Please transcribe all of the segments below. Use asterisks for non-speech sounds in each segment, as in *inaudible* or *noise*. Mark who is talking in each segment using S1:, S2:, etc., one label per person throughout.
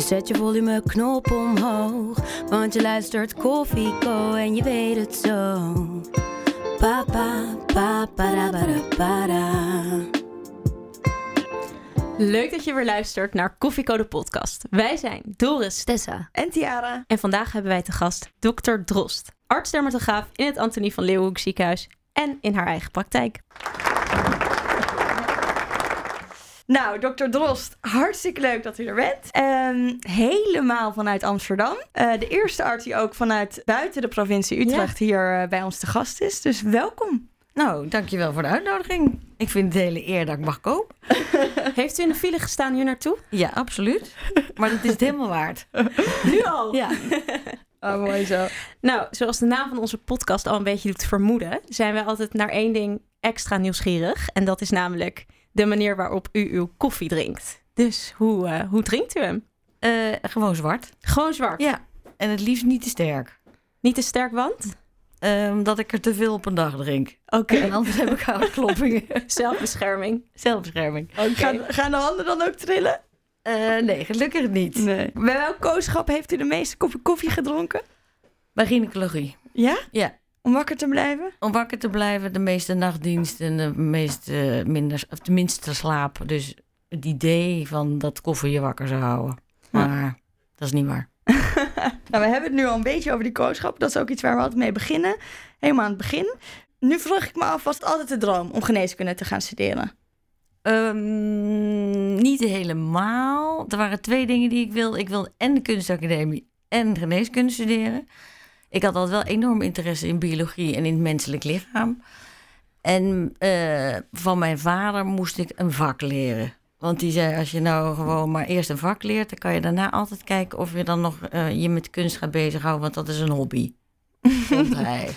S1: Dus zet je volumeknop omhoog. Want je luistert Koffieko en je weet het zo. Pa pa pa para para para.
S2: Leuk dat je weer luistert naar Koffiecode podcast. Wij zijn Doris
S1: Tessa.
S3: En Tiara.
S2: en vandaag hebben wij te gast Dr. Drost, arts-dermatograaf in het Antonie van Leeuwenhoek ziekenhuis en in haar eigen praktijk.
S3: Nou, dokter Drost, hartstikke leuk dat u er bent. Ehm, helemaal vanuit Amsterdam. Eh, de eerste arts die ook vanuit buiten de provincie Utrecht hier eh, bij ons te gast is. Dus welkom.
S4: Nou, dankjewel voor de uitnodiging. Ik vind het een hele eer dat ik mag komen. *laughs*
S2: Heeft u in de file gestaan hier naartoe?
S4: Ja, absoluut. Maar dat is het helemaal waard.
S2: Nu al?
S4: Ja. *laughs*
S3: Oh, mooi zo.
S2: Nou, zoals de naam van onze podcast al een beetje doet vermoeden, zijn wij altijd naar één ding extra nieuwsgierig. En dat is namelijk de manier waarop u uw koffie drinkt. Dus hoe, eh, hoe drinkt u hem?
S4: Eh, gewoon zwart.
S2: Gewoon zwart.
S4: Ja. En het liefst niet te sterk.
S2: Niet te sterk, want?
S4: Eh, Omdat ik er te veel op een dag drink.
S2: Oké.
S4: En anders heb ik hartkloppingen. *laughs*
S2: Zelfbescherming.
S4: Zelfbescherming.
S3: Gaan, gaan de handen dan ook trillen?
S4: Eh, nee, gelukkig niet.
S3: Nee. Bij welk kooschap heeft u de meeste koppen koffie gedronken?
S4: Bij gynaecologie.
S3: Ja?
S4: Ja.
S3: Om wakker te blijven?
S4: Om wakker te blijven, de meeste nachtdienst en de meeste minder, of de minste slaap. Dus het idee van dat koffie je wakker zou houden. Maar dat is niet waar. *laughs*
S3: Nou, we hebben het nu al een beetje over die kooschap. Dat is ook iets waar we altijd mee beginnen. Helemaal aan het begin. Nu vroeg ik me af, was het altijd de droom om geneeskunde te gaan studeren?
S4: Ehm, niet helemaal. Er waren twee dingen die ik wilde. Ik wilde en de kunstacademie en geneeskunde studeren. Ik had altijd wel enorm interesse in biologie en in het menselijk lichaam. En eh, van mijn vader moest ik een vak leren. Want die zei, als je nou gewoon maar eerst een vak leert... dan kan je daarna altijd kijken of je dan nog eh, je met kunst gaat bezighouden. Want dat is een hobby. Vond hij.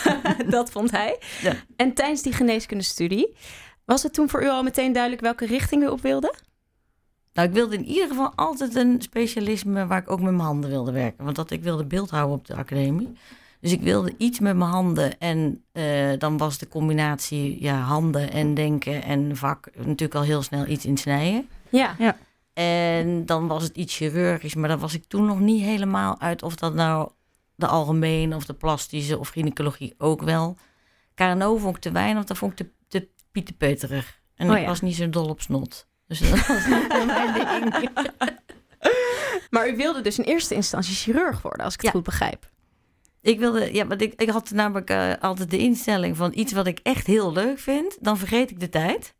S4: *laughs*
S2: dat vond hij.
S4: Ja.
S2: En tijdens die geneeskundestudie, was het toen voor u al meteen duidelijk welke richting u op wilde?
S4: Nou, ik wilde in ieder geval altijd een specialisme waar ik ook met mijn handen wilde werken. Want dat ik wilde beeldhouden op de academie. Dus ik wilde iets met mijn handen. En eh, dan was de combinatie ja, handen en denken en vak natuurlijk al heel snel iets in snijden.
S2: Ja.
S4: En dan was het iets chirurgisch, maar daar was ik toen nog niet helemaal uit of dat nou de algemene of de plastische of gynaecologie ook wel. KNO vond ik te weinig, want dat vond ik te, te pieterpeterig. En
S2: Oh
S4: ik
S2: ja.
S4: was niet zo dol op snot. Dus dat was niet mijn ding. *laughs*
S2: Maar u wilde dus in eerste instantie chirurg worden, als ik het
S4: Ja.
S2: goed begrijp.
S4: Ik wilde, ja, want ik, ik had namelijk eh, altijd de instelling van iets wat ik echt heel leuk vind, dan vergeet ik de tijd.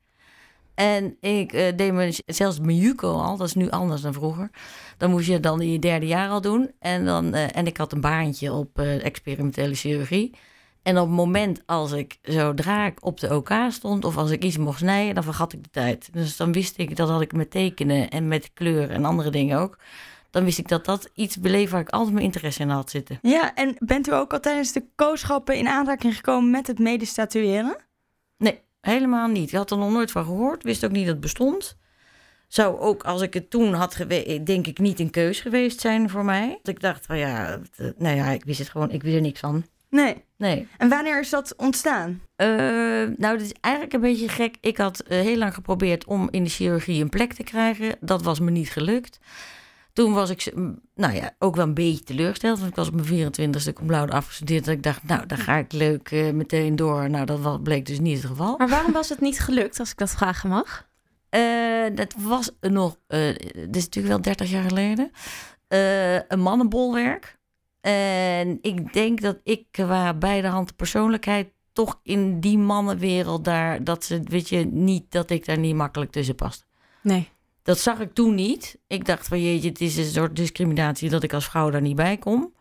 S4: En ik eh, deed me, zelfs mijn JUCO al, dat is nu anders dan vroeger. Dan moest je dan in je derde jaar al doen. En, dan, eh, en ik had een baantje op experimentele chirurgie. En op het moment als ik, zodra ik op de OK stond of als ik iets mocht snijden, dan vergat ik de tijd. Dus dan wist ik, dat had ik met tekenen en met kleur en andere dingen ook. Dan wist ik dat dat iets beleef waar ik altijd mijn interesse in had zitten.
S3: Ja, en bent u ook al tijdens de kooschappen in aanraking gekomen met het medisch tatoeëren?
S4: Nee, helemaal niet. Ik had er nog nooit van gehoord. Wist ook niet dat het bestond. Zou ook, als ik het toen had geweest, denk ik niet een keus geweest zijn voor mij. Want ik dacht van ja, het, nou ja, ik wist het gewoon, ik wist er niks van.
S3: Nee.
S4: Nee.
S3: En wanneer is dat ontstaan?
S4: Eh, nou, dat is eigenlijk een beetje gek. Ik had eh, heel lang geprobeerd om in de chirurgie een plek te krijgen. Dat was me niet gelukt. Toen was ik, nou ja, ook wel een beetje teleurgesteld. Want ik was op mijn 24ste cum laude afgestudeerd. Dat ik dacht, nou, daar ga ik leuk eh, meteen door. Nou, dat was, bleek dus niet het geval.
S2: Maar waarom was het niet gelukt, als ik dat vragen mag?
S4: Eh, dat was nog, eh dit is natuurlijk wel 30 jaar geleden, eh, een mannenbolwerk. En ik denk dat ik qua beide handen persoonlijkheid toch in die mannenwereld daar, dat ze, weet je, niet dat ik daar niet makkelijk tussen past.
S2: Nee.
S4: Dat zag ik toen niet. Ik dacht van jeetje, het is een soort discriminatie dat ik als vrouw daar niet bij kom.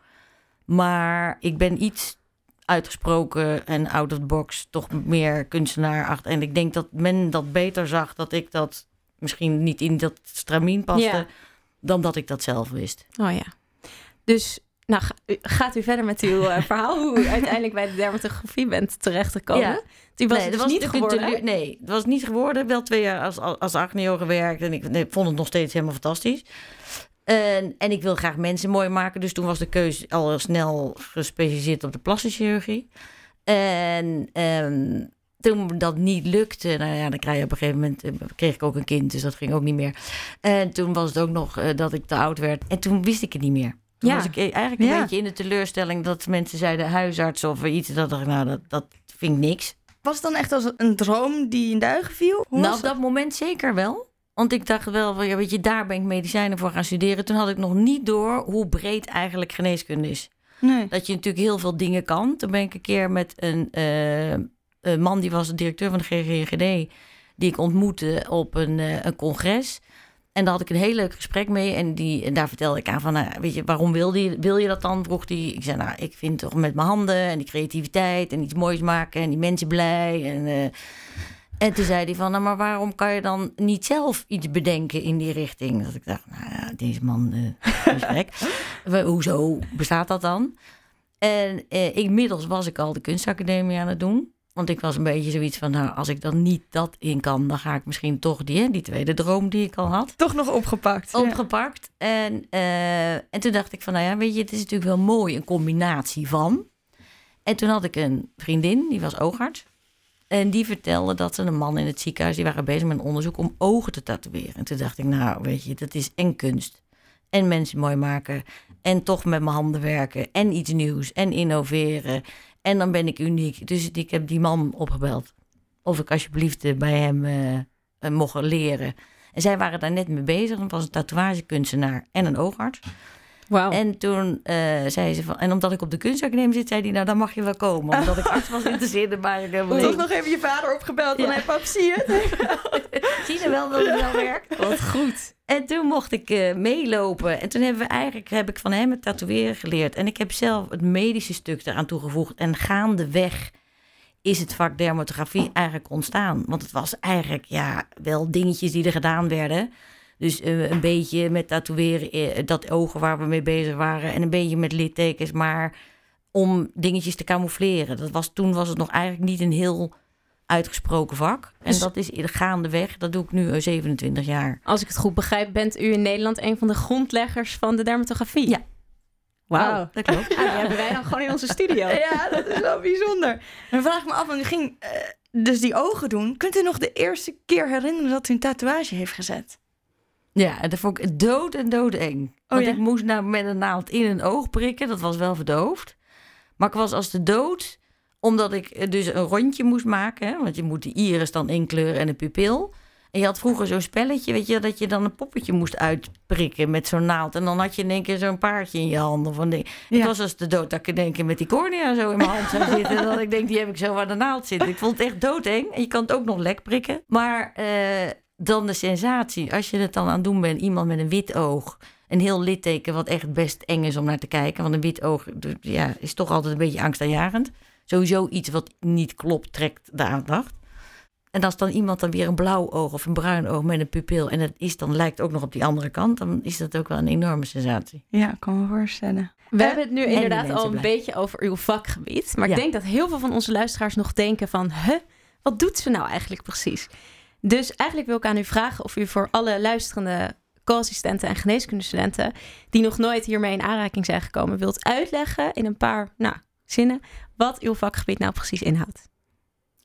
S4: Maar ik ben iets uitgesproken en out of the box toch meer kunstenaar achter. En ik denk dat men dat beter zag dat ik dat misschien niet in dat stramien paste,
S2: Ja.
S4: dan dat ik dat zelf wist.
S2: Oh ja. Dus nou, gaat u verder met uw uh, verhaal hoe u *laughs* uiteindelijk bij de dermatografie bent terechtgekomen?
S4: Ja.
S2: Die was
S4: nee,
S2: dus
S4: was
S2: niet geworden.
S4: Nee, het was niet geworden. Wel twee jaar als, als, als acneo gewerkt. En ik, nee, ik vond het nog steeds helemaal fantastisch. En, en ik wil graag mensen mooi maken. Dus toen was de keuze al snel gespecialiseerd op de plastische chirurgie. En ehm, toen dat niet lukte, nou ja, dan krijg je op een gegeven moment, eh, kreeg ik ook een kind, dus dat ging ook niet meer. En toen was het ook nog eh, dat ik te oud werd. En toen wist ik het niet meer. Toen
S2: Ja.
S4: was ik eh, eigenlijk een
S3: Ja.
S4: beetje in de teleurstelling dat mensen zeiden huisarts of iets. Dat dacht ik, nou, dat, dat vind ik niks.
S3: Was het dan echt als een droom die in duigen viel? Hoe
S4: nou, op dat moment zeker wel. Want ik dacht wel, van, ja, weet je, daar ben ik medicijnen voor gaan studeren. Toen had ik nog niet door hoe breed eigenlijk geneeskunde is.
S3: Nee.
S4: Dat je natuurlijk heel veel dingen kan. Toen ben ik een keer met een, eh, een man, die was de directeur van de GGGD, die ik ontmoette op een, eh, een congres. En daar had ik een heel leuk gesprek mee. En, die, en daar vertelde ik aan van, nou, weet je, waarom wil je, wil je dat dan? Vroeg hij. Ik zei, nou, ik vind toch met mijn handen en die creativiteit en iets moois maken en die mensen blij. En, eh, en toen zei hij van, nou, maar waarom kan je dan niet zelf iets bedenken in die richting? Dat ik dacht, nou ja, deze man eh. *laughs* We- Hoezo bestaat dat dan? En eh, inmiddels was ik al de kunstacademie aan het doen. Want ik was een beetje zoiets van, nou, als ik dan niet dat in kan, dan ga ik misschien toch die, die tweede droom die ik al had,
S3: Toch nog opgepakt. Ja.
S4: opgepakt. En, eh, en toen dacht ik van, nou ja, weet je, het is natuurlijk wel mooi, een combinatie van. En toen had ik een vriendin, die was oogarts. En die vertelde dat ze een man in het ziekenhuis, die waren bezig met een onderzoek om ogen te tatoeëren. En toen dacht ik, nou, weet je, dat is en kunst. En mensen mooi maken. En toch met mijn handen werken. En iets nieuws. En innoveren. En dan ben ik uniek. Dus ik heb die man opgebeld. Of ik alsjeblieft eh, bij hem eh, mocht leren. En zij waren daar net mee bezig. Het was een tatoeagekunstenaar en een oogarts. En toen eh, zei ze van... En omdat ik op de kunstacademie zit, zei hij... Nou, dan mag je wel komen. Omdat ik *laughs* arts was interesseerde, maar ik helemaal
S3: Toch nog even je vader opgebeld.
S4: Ja.
S3: hey, pap, zie je het? *laughs*
S4: Zie je wel dat het wel werkt?
S2: Wat goed.
S4: En toen mocht ik eh, meelopen. En toen hebben we eigenlijk, heb ik van hem het tatoeëren geleerd. En ik heb zelf het medische stuk eraan toegevoegd. En gaandeweg is het vak dermatografie eigenlijk ontstaan. Want het was eigenlijk ja, wel dingetjes die er gedaan werden. Dus eh, een beetje met tatoeëren, eh, dat ogen waar we mee bezig waren. En een beetje met littekens, maar om dingetjes te camoufleren. Dat was, toen was het nog eigenlijk niet een heel uitgesproken vak. En
S2: Dus-
S4: dat is gaandeweg, dat doe ik nu eh, 27 jaar.
S2: Als ik het goed begrijp, bent u in Nederland een van de grondleggers van de dermatografie.
S4: Ja.
S2: Wauw.
S4: Dat klopt.
S2: Ah, die hebben wij dan gewoon in onze studio. *laughs*
S3: Ja, dat is wel bijzonder. Dan vraag ik me af, want u ging eh, dus die ogen doen. Kunt u nog de eerste keer herinneren dat u een tatoeage heeft gezet?
S4: Ja, en dat vond ik dood en doodeng. Want
S3: ja?
S4: ik moest nou met een naald in een oog prikken. Dat was wel verdoofd. Maar ik was als de dood, omdat ik eh, dus een rondje moest maken. Hè? Want je moet de iris dan inkleuren en een pupil. En je had vroeger zo'n spelletje, weet je, dat je dan een poppetje moest uitprikken met zo'n naald. En dan had je in één keer zo'n paardje in je handen. Of een ding.
S3: Ja.
S4: Ik was als de dood dat ik in één keer met die cornea zo in mijn hand zou *laughs* zitten. En dat ik denk, die heb ik zo aan de naald zitten. Ik vond het echt doodeng. En je kan het ook nog lek prikken. Maar eh, dan de sensatie, als je het dan aan het doen bent, iemand met een wit oog. Een heel litteken, wat echt best eng is om naar te kijken. Want een wit oog ja, is toch altijd een beetje angstaanjagend. Sowieso iets wat niet klopt, trekt de aandacht. En als dan iemand dan weer een blauw oog of een bruin oog met een pupil... en het is dan lijkt ook nog op die andere kant... dan is dat ook wel een enorme sensatie.
S3: Ja, ik kan me voorstellen.
S2: We
S3: Eh,
S2: hebben het nu inderdaad al een
S4: blij.
S2: beetje over uw vakgebied. Maar
S4: Ja.
S2: ik denk dat heel veel van onze luisteraars nog denken van... Huh, wat doet ze nou eigenlijk precies? Dus eigenlijk wil ik aan u vragen of u voor alle luisterende co-assistenten en geneeskundestudenten... die nog nooit hiermee in aanraking zijn gekomen... wilt uitleggen in een paar nou, zinnen wat uw vakgebied nou precies inhoudt.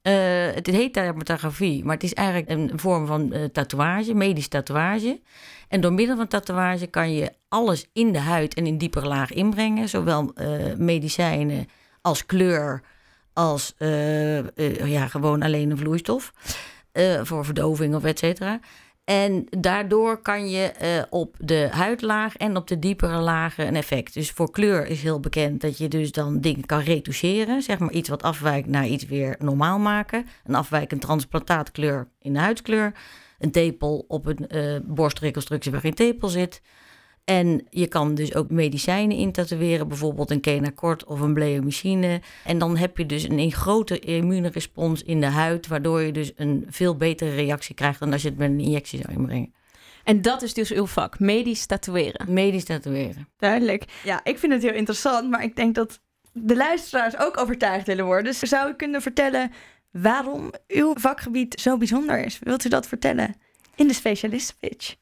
S4: Eh, het heet dermatografie, maar het is eigenlijk een vorm van eh, tatoeage, medisch tatoeage. En door middel van tatoeage kan je alles in de huid en in diepere laag inbrengen. Zowel eh, medicijnen als kleur, als ja, gewoon alleen een vloeistof. Eh, voor verdoving of et cetera. En daardoor kan je eh, op de huidlaag en op de diepere lagen een effect. Dus voor kleur is heel bekend dat je dus dan dingen kan retoucheren. Zeg maar iets wat afwijkt naar iets weer normaal maken. Een afwijkend transplantaatkleur in de huidskleur. Een tepel op een eh, borstreconstructie waar geen tepel zit. En je kan dus ook medicijnen intatoeëren, bijvoorbeeld een kenacort of een bleomycine. En dan heb je dus een, een grote immuunrespons in de huid, waardoor je dus een veel betere reactie krijgt dan als je het met een injectie zou inbrengen.
S2: En dat is dus uw vak, medisch tatoeëren.
S4: Medisch tatoeëren.
S3: Duidelijk. Ja, ik vind het heel interessant, maar ik denk dat de luisteraars ook overtuigd willen worden. Dus zou u kunnen vertellen waarom uw vakgebied zo bijzonder is? Wilt u dat vertellen in de specialistenpitch?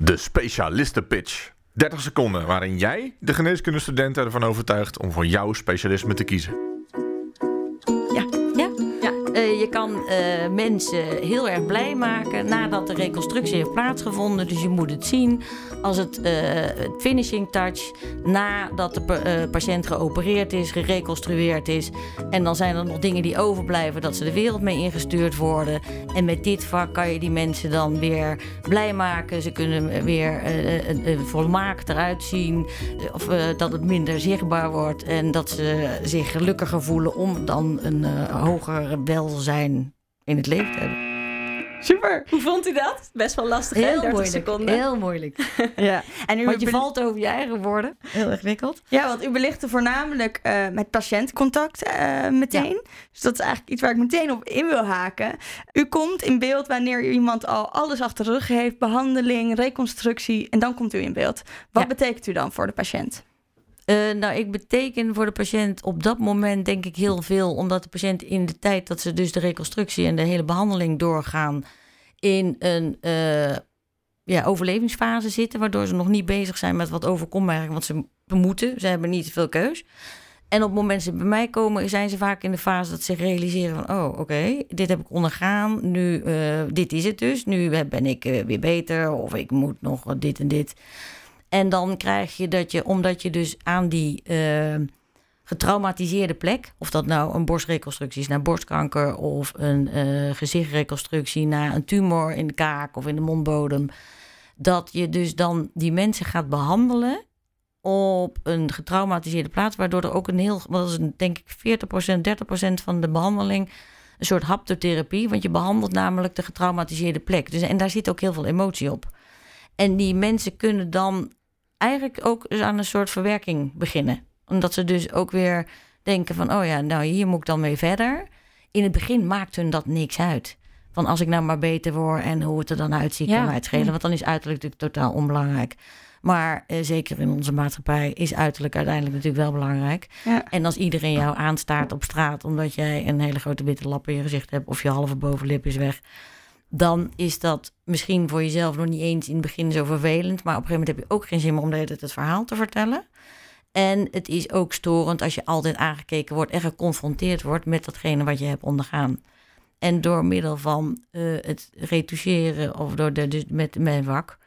S5: De specialistenpitch. 30 seconden waarin jij de geneeskundestudenten ervan overtuigt om voor jouw specialisme te kiezen.
S4: Uh, je kan uh, mensen heel erg blij maken nadat de reconstructie heeft plaatsgevonden. Dus je moet het zien als het, het finishing touch nadat de patiënt geopereerd is, gereconstrueerd is. En dan zijn er nog dingen die overblijven, dat ze de wereld mee ingestuurd worden. En met dit vak kan je die mensen dan weer blij maken. Ze kunnen weer volmaakt eruit zien. Of dat het minder zichtbaar wordt. En dat ze zich gelukkiger voelen om dan een hoger welzijn in het leven te hebben.
S3: Super.
S2: Hoe vond u dat? Best wel lastig,
S4: heel
S2: hè? 30
S4: moeilijk,
S2: seconden.
S4: Heel moeilijk. *laughs*
S3: ja.
S4: En u want je valt over je eigen woorden. Heel ingewikkeld.
S3: Ja, want u belichtte voornamelijk uh, met patiëntcontact uh, meteen. Ja. Dus dat is eigenlijk iets waar ik meteen op in wil haken. U komt in beeld wanneer iemand al alles achter de rug heeft. Behandeling, reconstructie. En dan komt u in beeld. Wat ja. betekent u dan voor de patiënt?
S4: Uh, nou, ik beteken voor de patiënt op dat moment denk ik heel veel, omdat de patiënt in de tijd dat ze dus de reconstructie en de hele behandeling doorgaan, in een uh, ja, overlevingsfase zitten, waardoor ze nog niet bezig zijn met wat overkomt eigenlijk, want ze moeten, ze hebben niet veel keus. En op het moment dat ze bij mij komen, zijn ze vaak in de fase dat ze realiseren van, oh, oké, dit heb ik ondergaan, nu, uh, dit is het dus, nu ben ik weer beter, of ik moet nog dit en dit. En dan krijg je dat je, omdat je dus aan die uh, getraumatiseerde plek, of dat nou een borstreconstructie is naar borstkanker of een uh, gezichtreconstructie naar een tumor in de kaak of in de mondbodem, dat je dus dan die mensen gaat behandelen op een getraumatiseerde plaats, waardoor er ook een heel, wat is denk ik 40%, 30% van de behandeling een soort haptotherapie, want je behandelt namelijk de getraumatiseerde plek. Dus, en daar zit ook heel veel emotie op. En die mensen kunnen dan eigenlijk ook aan een soort verwerking beginnen. Omdat ze dus ook weer denken van, oh ja, nou hier moet ik dan mee verder. In het begin maakt hun dat niks uit. Van als ik nou maar beter word en hoe het er dan uitziet, ja. kan mij het schelen. Want dan is uiterlijk natuurlijk totaal onbelangrijk. Maar eh, zeker in onze maatschappij is uiterlijk uiteindelijk natuurlijk wel belangrijk.
S3: Ja.
S4: En als iedereen jou aanstaart op straat omdat jij een hele grote witte lap in je gezicht hebt of je halve bovenlip is weg, dan is dat misschien voor jezelf nog niet eens in het begin zo vervelend. Maar op een gegeven moment heb je ook geen zin meer om het, het verhaal te vertellen. En het is ook storend als je altijd aangekeken wordt en geconfronteerd wordt met datgene wat je hebt ondergaan. En door middel van uh, het retoucheren of door de, dus met mijn vak,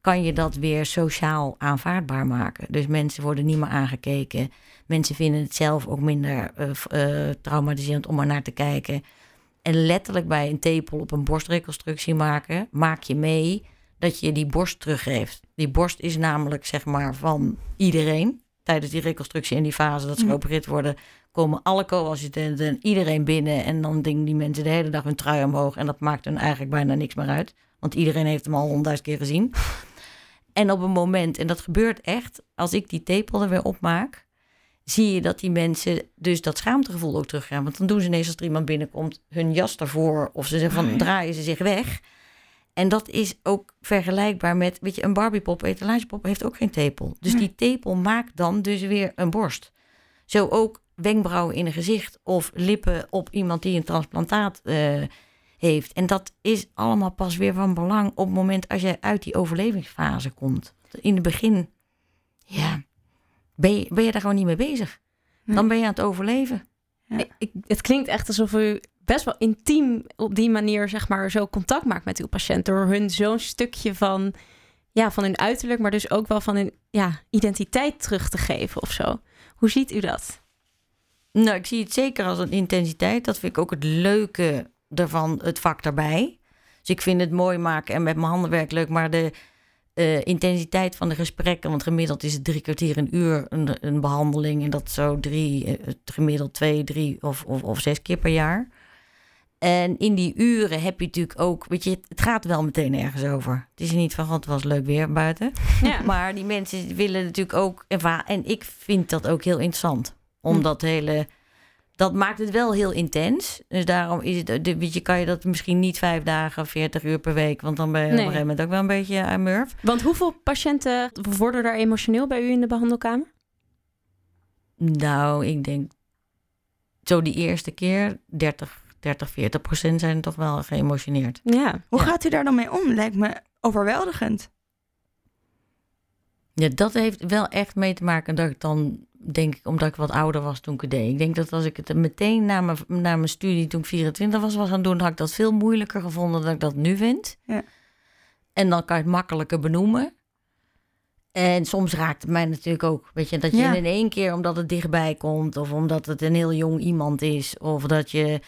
S4: kan je dat weer sociaal aanvaardbaar maken. Dus mensen worden niet meer aangekeken. Mensen vinden het zelf ook minder uh, uh, traumatiserend om er naar te kijken. En letterlijk bij een tepel op een borstreconstructie maken, maak je mee dat je die borst teruggeeft. Die borst is namelijk zeg maar van iedereen. Tijdens die reconstructie en die fase dat ze geopereerd worden, komen alle co-assistenten en iedereen binnen. En dan dingen die mensen de hele dag hun trui omhoog. En dat maakt hun eigenlijk bijna niks meer uit. Want iedereen heeft hem al honderdduizend keer gezien. *laughs* En op een moment, en dat gebeurt echt, als ik die tepel er weer opmaak, zie je dat die mensen dus dat schaamtegevoel ook teruggaan. Want dan doen ze ineens als er iemand binnenkomt hun jas ervoor of ze zeggen van draaien ze zich weg. En dat is ook vergelijkbaar met, weet je, een Barbiepop, etalagepop heeft ook geen tepel. Dus die tepel maakt dan dus weer een borst. Zo ook wenkbrauwen in een gezicht of lippen op iemand die een transplantaat uh, heeft. En dat is allemaal pas weer van belang op het moment als je uit die overlevingsfase komt. In het begin, ja, ben je, ben je daar gewoon niet mee bezig. Dan ben je aan het overleven.
S2: Ja. Ik, het klinkt echt alsof u best wel intiem op die manier, zeg maar, zo contact maakt met uw patiënt. Door hun zo'n stukje van, ja, van hun uiterlijk, maar dus ook wel van hun ja, identiteit terug te geven of zo. Hoe ziet u dat?
S4: Nou, ik zie het zeker als een intensiteit. Dat vind ik ook het leuke ervan, het vak daarbij. Dus ik vind het mooi maken en met mijn handenwerk leuk, maar de uh, intensiteit van de gesprekken, want gemiddeld is het drie kwartier een uur een, een behandeling en dat zo drie, uh, gemiddeld twee, drie of, of, of zes keer per jaar. En in die uren heb je natuurlijk ook, weet je, het gaat wel meteen ergens over. Het is niet van, god, het was leuk weer buiten.
S2: Ja. *laughs*
S4: maar die mensen willen natuurlijk ook, en ik vind dat ook heel interessant. Om
S2: Hm.
S4: dat hele dat maakt het wel heel intens. Dus daarom is het, weet je, kan je dat misschien niet vijf dagen, 40 uur per week. Want dan ben je op een gegeven moment ook wel een beetje aan murf.
S2: Want hoeveel patiënten worden daar emotioneel bij u in de behandelkamer?
S4: Nou, ik denk zo die eerste keer 30, 30 40 procent zijn toch wel geëmotioneerd.
S2: Ja.
S3: Hoe
S4: Ja.
S3: gaat u daar dan mee om? Lijkt me overweldigend.
S4: Ja, dat heeft wel echt mee te maken dat ik dan, denk ik, omdat ik wat ouder was toen ik het deed. Ik denk dat als ik het meteen na mijn, na mijn studie, toen ik 24 was, was gaan doen, had ik dat veel moeilijker gevonden dan ik dat nu vind.
S3: Ja.
S4: En dan kan je het makkelijker benoemen. En soms raakt het mij natuurlijk ook, weet je, dat je
S3: Ja.
S4: in één keer, omdat het dichtbij komt, of omdat het een heel jong iemand is, of dat je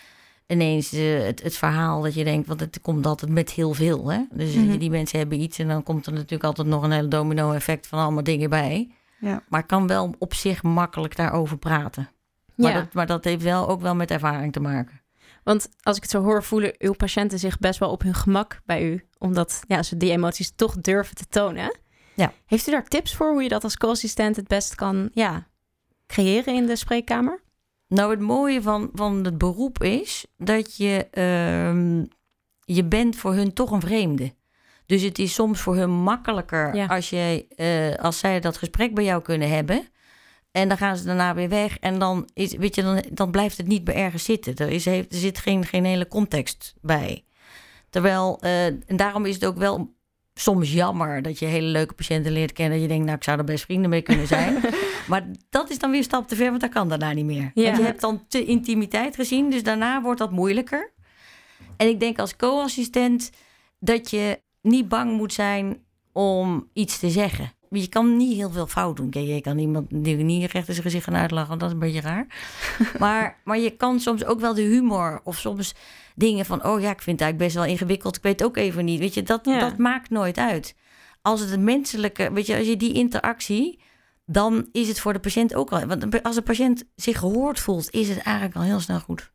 S4: ineens eh, het, het verhaal dat je denkt, want het komt altijd met heel veel. Hè? Dus
S3: Mhm.
S4: die mensen hebben iets en dan komt er natuurlijk altijd nog een hele domino-effect van allemaal dingen bij.
S3: Ja.
S4: Maar kan wel op zich makkelijk daarover praten. Maar,
S2: ja.
S4: dat, maar dat heeft wel ook wel met ervaring te maken.
S2: Want als ik het zo hoor, voelen uw patiënten zich best wel op hun gemak bij u. Omdat ja, ze die emoties toch durven te tonen.
S4: Ja.
S2: Heeft u daar tips voor hoe je dat als co-assistent het best kan ja, creëren in de spreekkamer?
S4: Nou, het mooie van, van het beroep is dat je, ehm, je bent voor hun toch een vreemde. Dus het is soms voor hun makkelijker
S2: Ja.
S4: als, je, eh, als zij dat gesprek bij jou kunnen hebben. En dan gaan ze daarna weer weg. En dan, is, weet je, dan, dan blijft het niet meer ergens zitten. Er, is, heeft, er zit geen, geen hele context bij. Terwijl, eh, en daarom is het ook wel soms jammer dat je hele leuke patiënten leert kennen. Dat je denkt, nou, ik zou er best vrienden mee kunnen zijn. *laughs* maar dat is dan weer een stap te ver, want dat kan daarna niet meer.
S2: Ja.
S4: Want je hebt dan te intimiteit gezien, dus daarna wordt dat moeilijker. En ik denk als co-assistent dat je niet bang moet zijn om iets te zeggen. Je kan niet heel veel fout doen. Kijk, je kan iemand die niet recht in zijn gezicht gaan uitlachen, dat is een beetje raar. *laughs* maar, maar je kan soms ook wel de humor of soms dingen van... oh ja, ik vind het eigenlijk best wel ingewikkeld, ik weet ook even niet. Weet je, dat,
S2: Ja.
S4: dat maakt nooit uit. Als het een menselijke... Weet je, als je die interactie... dan is het voor de patiënt ook al... Want als de patiënt zich gehoord voelt, is het eigenlijk al heel snel goed.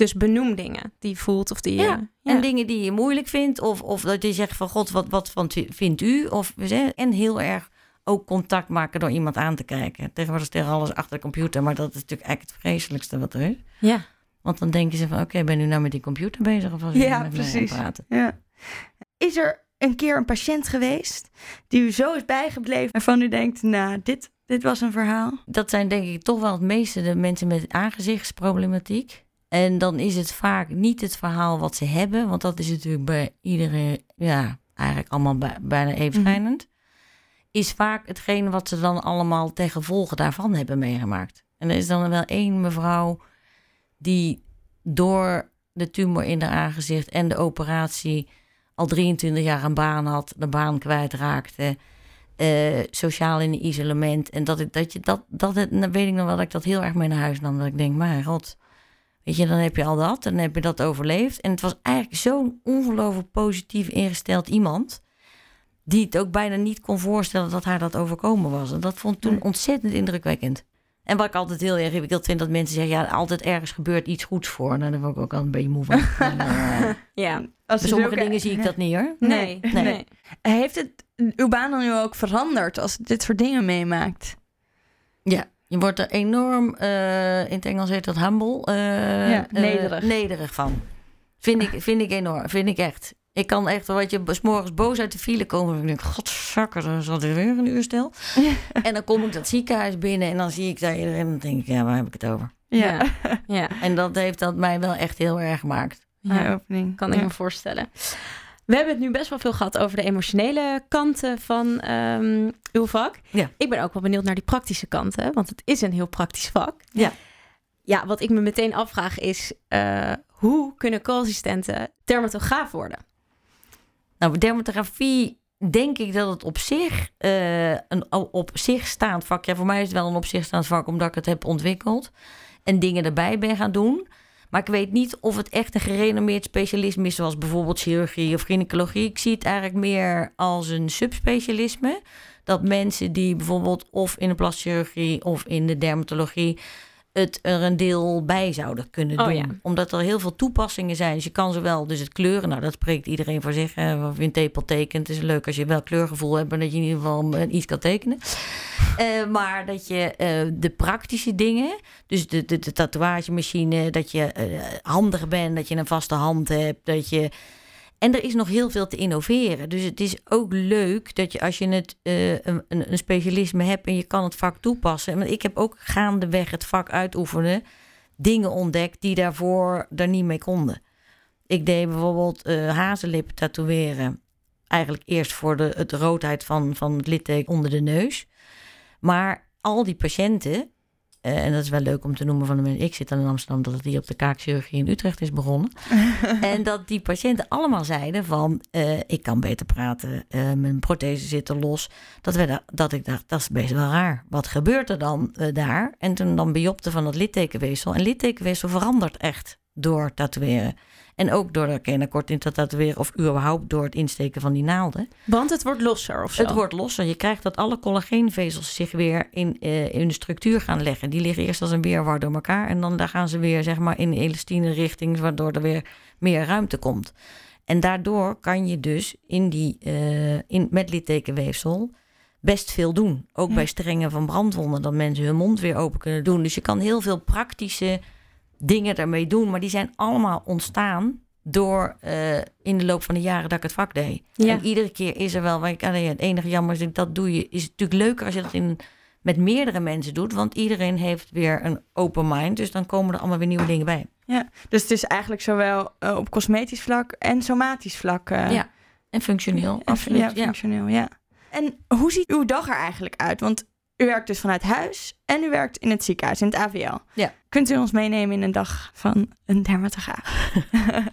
S2: Dus benoem dingen die je voelt of die je...
S4: Ja, En dingen die je moeilijk vindt. Of, of dat je zegt van god, wat, wat van, vindt u? Of, en heel erg ook contact maken door iemand aan te kijken. Tegenwoordig is tegen alles achter de computer. Maar dat is natuurlijk eigenlijk het vreselijkste wat er is.
S2: ja.
S4: Want dan denken ze van oké, ben u nou met die computer bezig? Of was
S3: Ja,
S4: met
S3: precies.
S4: praten?
S3: Ja. Is er een keer een patiënt geweest die u zo is bijgebleven waarvan u denkt, nou, dit, dit was een verhaal?
S4: Dat zijn denk ik toch wel het meeste de mensen met aangezichtsproblematiek. En dan is het vaak niet het verhaal wat ze hebben. Want dat is natuurlijk bij iedereen, ja, eigenlijk allemaal bij- bijna even
S3: Mhm.
S4: Is vaak hetgeen wat ze dan allemaal ten gevolge daarvan hebben meegemaakt. En er is dan wel één mevrouw die door de tumor in haar aangezicht en de operatie al 23 jaar een baan had, de baan kwijtraakte, eh, sociaal in isolement. En dat ik dat je dat, dat het, dan weet ik nog wel dat ik dat heel erg mee naar huis nam. Dat ik denk, mijn god, weet je, dan heb je al dat, dan heb je dat overleefd. En het was eigenlijk zo'n ongelooflijk positief ingesteld iemand. Die het ook bijna niet kon voorstellen dat haar dat overkomen was. En dat vond ik toen
S3: Nee.
S4: ontzettend indrukwekkend. En wat ik altijd heel erg ingewikkeld vind, dat mensen zeggen... ja, altijd ergens gebeurt iets goeds voor. Nou, daar word ik ook al een beetje moe van. *laughs* En, eh,
S2: Ja.
S3: Als
S4: sommige
S3: zulke-
S4: dingen zie ik dat niet, hoor.
S2: Nee.
S4: Nee.
S2: nee.
S3: Heeft het uw baan dan nu ook veranderd als dit soort dingen meemaakt?
S4: Ja, je wordt er enorm, eh, in het Engels heet dat humble, eh,
S3: Ja,
S4: eh,
S3: nederig.
S4: nederig van. Vind ik, vind ik enorm, vind ik echt. Ik kan echt, wat je s morgens boos uit de file komen. En ik denk, godzakker, dan zat er weer een uur stil. en dan kom ik dat ziekenhuis binnen en dan zie ik daar iedereen. En dan denk ik, ja, waar heb ik het over?
S2: Ja. ja.
S4: En dat heeft dat mij wel echt heel erg gemaakt.
S2: ja.
S3: Eye-opening.
S2: Kan ik me voorstellen. We hebben het nu best wel veel gehad over de emotionele kanten van ehm, uw vak.
S4: Ja.
S2: Ik ben ook wel benieuwd naar die praktische kanten, want het is een heel praktisch vak.
S4: Ja.
S2: Ja, wat ik me meteen afvraag is, eh, hoe kunnen co-assistenten dermatograaf worden?
S4: Nou, dermatografie denk ik dat het op zich eh, een o- op zich staand vak. Ja, voor mij is het wel een op zich staand vak omdat ik het heb ontwikkeld en dingen erbij ben gaan doen. Maar ik weet niet of het echt een gerenommeerd specialisme is, zoals bijvoorbeeld chirurgie of gynaecologie. Ik zie het eigenlijk meer als een subspecialisme. Dat mensen die bijvoorbeeld of in de plastische chirurgie of in de dermatologie het er een deel bij zouden kunnen
S2: Oh,
S4: doen.
S2: ja.
S4: Omdat er heel veel toepassingen zijn. Dus je kan zowel, dus het kleuren, nou dat spreekt iedereen voor zich. eh, Of je een tepel tekent. Het is leuk als je wel kleurgevoel hebt en dat je in ieder geval eh, iets kan tekenen. *laughs* Eh, maar dat je eh, de praktische dingen, dus de, de, de tatoeagemachine, dat je handig bent, dat je een vaste hand hebt, dat je. En er is nog heel veel te innoveren. Dus het is ook leuk dat je als je het, eh, een, een specialisme hebt en je kan het vak toepassen. Want ik heb ook gaandeweg het vak uitoefenen dingen ontdekt die daarvoor daar niet mee konden. Ik deed bijvoorbeeld eh hazenlippen tatoeëren. Eigenlijk eerst voor de het roodheid van, van het litteken onder de neus. Maar al die patiënten, eh, en dat is wel leuk om te noemen van de mensen. Ik zit dan in Amsterdam dat het hier op de kaakchirurgie in Utrecht is begonnen. *laughs* en dat die patiënten allemaal zeiden van, eh, ik kan beter praten, eh, mijn prothese zit er los. Dat, we da- dat ik dacht, dat is best wel raar. Wat gebeurt er dan daar? En toen dan biopte van het littekenweefsel. En littekenweefsel verandert echt door tatoeëren. En ook door er kennen kort in te tatoeëren of überhaupt door het insteken van die naalden.
S2: Want het wordt losser of zo.
S4: Het wordt losser. Je krijgt dat alle collageenvezels zich weer in, eh, in de structuur gaan leggen. Die liggen eerst als een weerwar door elkaar. En dan daar gaan ze weer zeg maar, in elastine richting, waardoor er weer meer ruimte komt. En daardoor kan je dus in die, eh, in, met littekenweefsel best veel doen. Ook
S3: Ja.
S4: bij strengen van brandwonden, dat mensen hun mond weer open kunnen doen. Dus je kan heel veel praktische dingen daarmee doen. Maar die zijn allemaal ontstaan door eh, in de loop van de jaren dat ik het vak deed.
S2: Ja.
S4: En iedere keer is er wel, ik, het enige jammer is dat dat doe je, is het natuurlijk leuker als je dat in, met meerdere mensen doet, want iedereen heeft weer een open mind, dus dan komen er allemaal weer nieuwe dingen bij.
S3: Ja, dus het is eigenlijk zowel eh, op cosmetisch vlak en somatisch vlak. eh,
S4: Ja, En functioneel,
S3: en-
S4: absoluut.
S3: Ja,
S4: Ja,
S3: functioneel, ja. En hoe ziet uw dag er eigenlijk uit? Want u werkt dus vanuit huis en u werkt in het ziekenhuis, in het AVL.
S4: Ja.
S3: Kunt u ons meenemen in een dag van een dermatograaf? *laughs*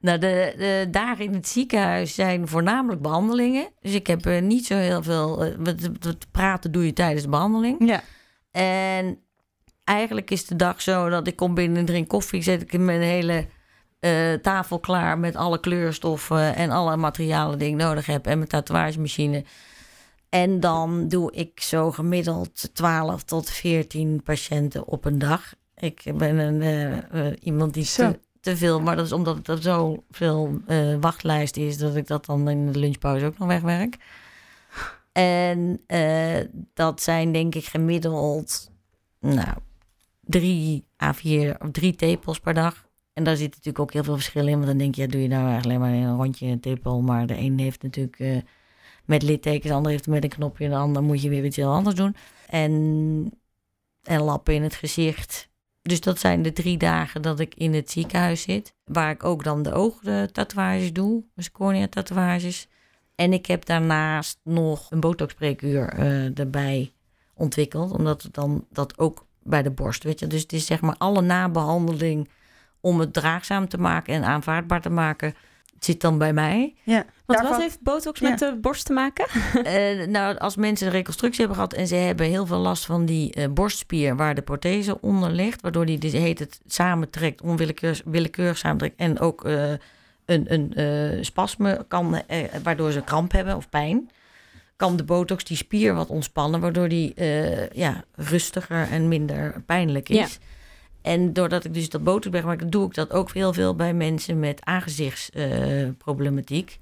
S4: Nou, de, de dagen in het ziekenhuis zijn voornamelijk behandelingen. Dus ik heb eh, niet zo heel veel. eh, wat, wat praten doe je tijdens de behandeling.
S3: Ja.
S4: En eigenlijk is de dag zo dat ik kom binnen en drink koffie. Zet ik mijn hele eh, tafel klaar met alle kleurstoffen en alle materialen die ik nodig heb. En mijn tatoeagemachine. En dan doe ik zo gemiddeld 12 tot 14 patiënten op een dag. Ik ben een, eh, eh, iemand die te, te veel, maar dat is omdat er zo veel eh, wachtlijst is, dat ik dat dan in de lunchpauze ook nog wegwerk. En dat zijn denk ik gemiddeld, nou, drie A4 of drie tepels per dag. En daar zit natuurlijk ook heel veel verschil in. Want dan denk je, ja, doe je nou eigenlijk alleen maar een rondje een tepel. Maar de een heeft natuurlijk met littekens, de ander heeft met een knopje. En de moet je weer iets heel anders doen. En, en lappen in het gezicht. Dus dat zijn de drie dagen dat ik in het ziekenhuis zit. Waar ik ook dan de oogtatoeages doe. Dus cornea tatoeages. En ik heb daarnaast nog een botoxspreekuur eh erbij ontwikkeld. Omdat dan dat ook bij de borst, weet je. Dus het is zeg maar alle nabehandeling om het draagzaam te maken en aanvaardbaar te maken, zit dan bij mij.
S3: Ja.
S2: Want
S3: Daarvan-
S2: wat heeft botox
S3: Ja.
S2: met de borst te maken? *laughs*
S4: Eh, nou, als mensen een reconstructie hebben gehad en ze hebben heel veel last van die eh, borstspier waar de prothese onder ligt, waardoor die dus heet het samentrekt, onwillekeurig willekeurig samentrekt en ook eh, een, een spasme kan, waardoor ze kramp hebben of pijn, kan de botox die spier wat ontspannen, waardoor die ja, rustiger en minder pijnlijk is. En doordat ik dus dat botox ben gemaakt, doe ik dat ook heel veel bij mensen met aangezichtsproblematiek.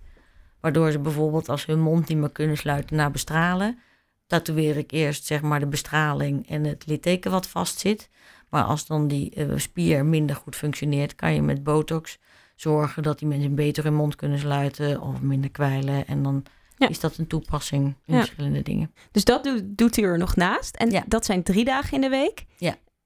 S4: Waardoor ze bijvoorbeeld als hun mond niet meer kunnen sluiten na bestralen, tatoeëer ik eerst zeg maar de bestraling en het litteken wat vastzit. Maar als dan die eh, spier minder goed functioneert, kan je met botox zorgen dat die mensen beter hun mond kunnen sluiten of minder kwijlen. En dan
S2: Ja.
S4: is dat een toepassing in
S2: Ja.
S4: verschillende dingen.
S2: Dus dat doet, doet u er nog naast. En
S4: Ja.
S2: dat zijn drie dagen in de week.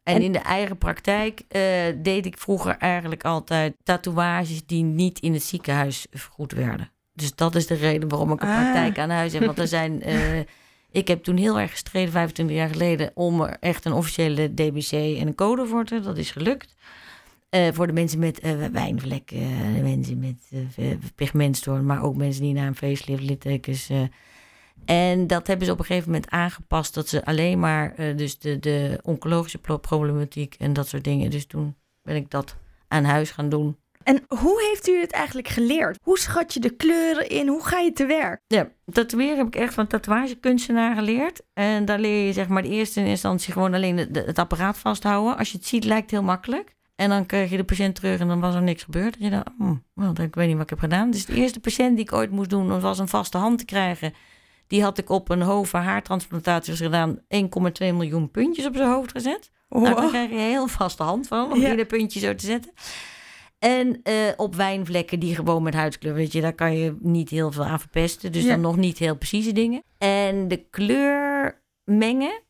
S4: En,
S2: En-
S4: in de eigen praktijk eh, deed ik vroeger eigenlijk altijd tatoeages die niet in het ziekenhuis vergoed werden. Dus dat is de reden waarom ik een
S3: Ah.
S4: praktijk aan huis heb. Want er *laughs* zijn. eh, ik heb toen heel erg gestreden, 25 jaar geleden, om er echt een officiële DBC en een code voor te. Dat is gelukt. Eh, voor de mensen met wijnvlekken, de mensen met pigmentstoorn, maar ook mensen die na een facelift littekens. En dat hebben ze op een gegeven moment aangepast dat ze alleen maar eh, dus de, de oncologische pro- problematiek en dat soort dingen. Dus toen ben ik dat aan huis gaan doen.
S3: En hoe heeft u het eigenlijk geleerd? Hoe schat je de kleuren in? Hoe ga je te werk?
S4: Ja, tatoeëren heb ik echt van tatoeagekunstenaar geleerd. En daar leer je zeg maar de eerste instantie gewoon alleen het, het apparaat vasthouden. Als je het ziet lijkt het heel makkelijk. En dan kreeg je de patiënt terug en dan was er niks gebeurd. En je dacht, hm, well, ik weet niet wat ik heb gedaan. Dus de eerste patiënt die ik ooit moest doen, was een vaste hand te krijgen. Die had ik op een hoofd haartransplantatie gedaan 1,2 miljoen puntjes op zijn hoofd gezet.
S3: Wow.
S4: Nou, dan krijg je een heel vaste hand van om
S3: Ja.
S4: ieder puntje zo te zetten. En eh, op wijnvlekken die gewoon met huidskleur, weet je, daar kan je niet heel veel aan verpesten. Dus
S3: Ja.
S4: dan nog niet heel precieze dingen. En de kleur mengen,